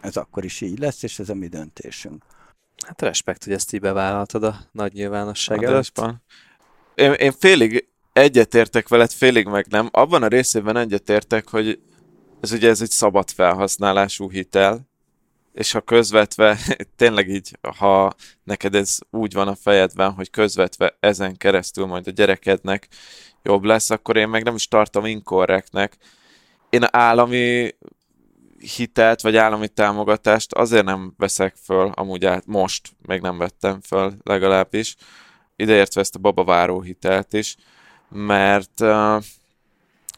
[SPEAKER 3] ez akkor is így lesz, és ez a mi döntésünk.
[SPEAKER 2] Hát respekt, hogy ezt így bevállaltad a nagy nyilvánosság előtt.
[SPEAKER 1] Én, én félig egyetértek veled, félig meg nem. Abban a részében egyetértek, hogy ez ugye ez egy szabad felhasználású hitel, és ha közvetve, tényleg így, ha neked ez úgy van a fejedben, hogy közvetve ezen keresztül majd a gyerekednek jobb lesz, akkor én meg nem is tartom inkorrektnek. Én állami hitelt, vagy állami támogatást azért nem veszek föl, amúgy át, most még nem vettem föl legalábbis, ideértve ezt a babaváró hitelt is, mert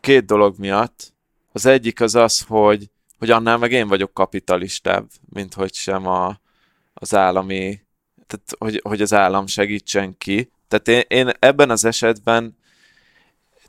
[SPEAKER 1] két dolog miatt. Az egyik az az, hogy, hogy annál meg én vagyok kapitalistább, mint hogy sem a, az állami, tehát hogy, hogy az állam segítsen ki. Tehát én, én ebben az esetben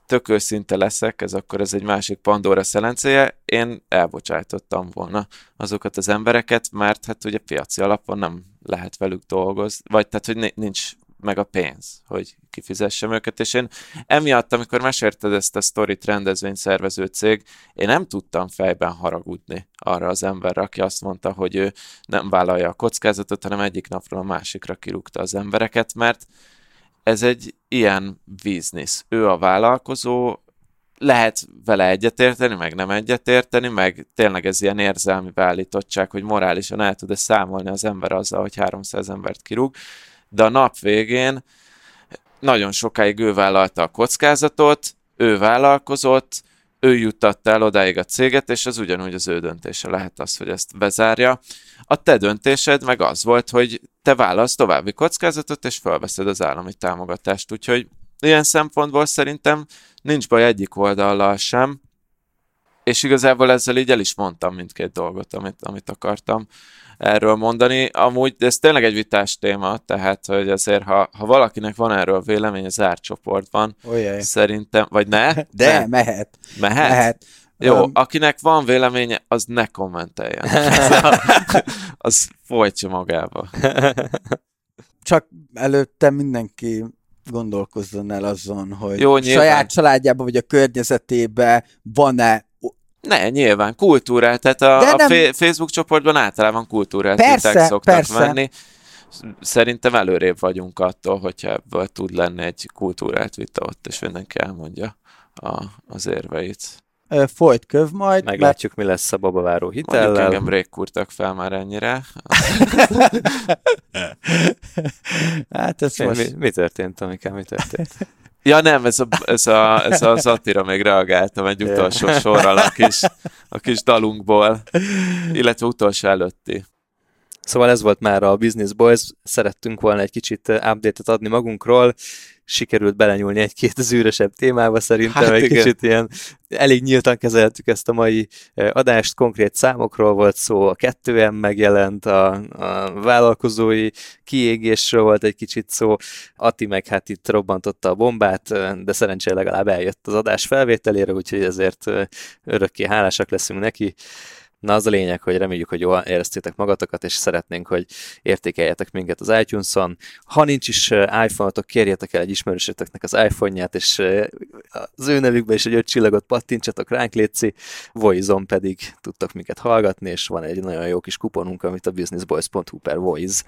[SPEAKER 1] tök őszinte leszek, ez akkor ez egy másik Pandora szelencéje, én elbocsájtottam volna azokat az embereket, mert hát ugye piaci alapon nem lehet velük dolgozni, vagy tehát, hogy nincs meg a pénz, hogy kifizessem őket, és én emiatt, amikor mesélted ezt a sztorit rendezvény szervező cég, én nem tudtam fejben haragudni arra az emberre, aki azt mondta, hogy ő nem vállalja a kockázatot, hanem egyik napról a másikra kirúgta az embereket, mert ez egy ilyen biznisz. Ő a vállalkozó, lehet vele egyetérteni, meg nem egyetérteni, meg tényleg ez ilyen érzelmi beállítottság, hogy morálisan el tud-e számolni az ember azzal, hogy 300 embert kirúg, de a nap végén nagyon sokáig ő vállalta a kockázatot, ő vállalkozott, ő juttatta el odáig a céget, és az ugyanúgy az ő döntése lehet az, hogy ezt bezárja. A te döntésed meg az volt, hogy te válasz további kockázatot, és felveszed az állami támogatást. Úgyhogy ilyen szempontból szerintem nincs baj egyik oldallal sem, és igazából ezzel így el is mondtam mindkét dolgot, amit, amit akartam erről mondani. Amúgy ez tényleg egy vitás téma, tehát hogy azért, ha, ha valakinek van erről vélemény az árcsoportban,
[SPEAKER 3] Ojjaj.
[SPEAKER 1] szerintem, vagy ne?
[SPEAKER 3] De,
[SPEAKER 1] ne?
[SPEAKER 3] mehet.
[SPEAKER 1] Mehet?
[SPEAKER 3] Mehet.
[SPEAKER 1] Jó,
[SPEAKER 3] Um,
[SPEAKER 1] akinek van véleménye, az ne kommenteljen. az folytja magába.
[SPEAKER 3] Csak előtte mindenki gondolkozzon el azon, hogy
[SPEAKER 1] Jó,
[SPEAKER 3] Jó,
[SPEAKER 1] nyilván.
[SPEAKER 3] saját családjában vagy a környezetében van-e
[SPEAKER 1] Ne, nyilván, kultúrát, tehát a,
[SPEAKER 3] De
[SPEAKER 1] a
[SPEAKER 3] nem-
[SPEAKER 1] fe- Facebook csoportban általában kultúrát
[SPEAKER 3] Persze,
[SPEAKER 1] szoktak
[SPEAKER 3] persze.
[SPEAKER 1] menni. Szerintem előrébb vagyunk attól, hogyha ebből tud lenni egy kultúrát vita ott, és mindenki elmondja a, az érveit.
[SPEAKER 3] ö, folyt köv majd, mert
[SPEAKER 2] Meglátjuk, mi lesz a babaváró
[SPEAKER 1] Mondjuk
[SPEAKER 2] hitellel.
[SPEAKER 1] engem rég kurtak fel már ennyire.
[SPEAKER 3] hát ez
[SPEAKER 2] Mi,
[SPEAKER 3] most...
[SPEAKER 2] mi, mi történt, amikám, mi történt?
[SPEAKER 1] Ja nem, ez a, ez a, ez a Zatira még reagáltam egy utolsó sorral a kis, a kis dalunkból, illetve utolsó előtti.
[SPEAKER 2] Szóval ez volt már a Business Boys, szerettünk volna egy kicsit update-et adni magunkról, sikerült belenyúlni egy-két zűrösebb témába szerintem,
[SPEAKER 1] Hát
[SPEAKER 2] egy
[SPEAKER 1] igen.
[SPEAKER 2] kicsit ilyen elég nyíltan kezeltük ezt a mai eh, adást, konkrét számokról volt szó, a 2M megjelent, a, a vállalkozói kiégésről volt egy kicsit szó, Ati meg hát itt robbantotta a bombát, eh, de szerencsére legalább eljött az adás felvételére, úgyhogy ezért eh, örökké hálásak leszünk neki. Na az a lényeg, hogy reméljük, hogy jól éreztétek magatokat, és szeretnénk, hogy értékeljetek minket az iTunes-on. Ha nincs is iPhone-otok, kérjetek el egy ismerősötöknek az iPhone-ját, és az ő nevükbe is egy öt csillagot pattintsatok ránk, létszi. Voice-on pedig tudtok minket hallgatni, és van egy nagyon jó kis kuponunk, amit a businessboys.hu per Voice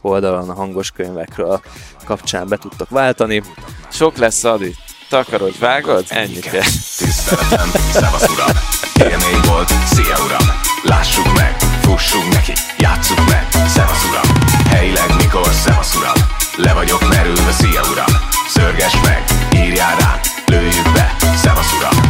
[SPEAKER 2] oldalon a hangos könyvekről kapcsán be tudtok váltani.
[SPEAKER 1] Sok lesz Adi. Takarod, vágod? Ennyi kell.
[SPEAKER 4] Tiszteletem, szevasz uram Élmény volt, szia uram Fussunk neki, játsszuk meg, szevasz uram. Helyileg mikor szevasz uram? Le vagyok merülve, szia uram. Szörges meg, írjál rám, lőjük be, szevasz uram.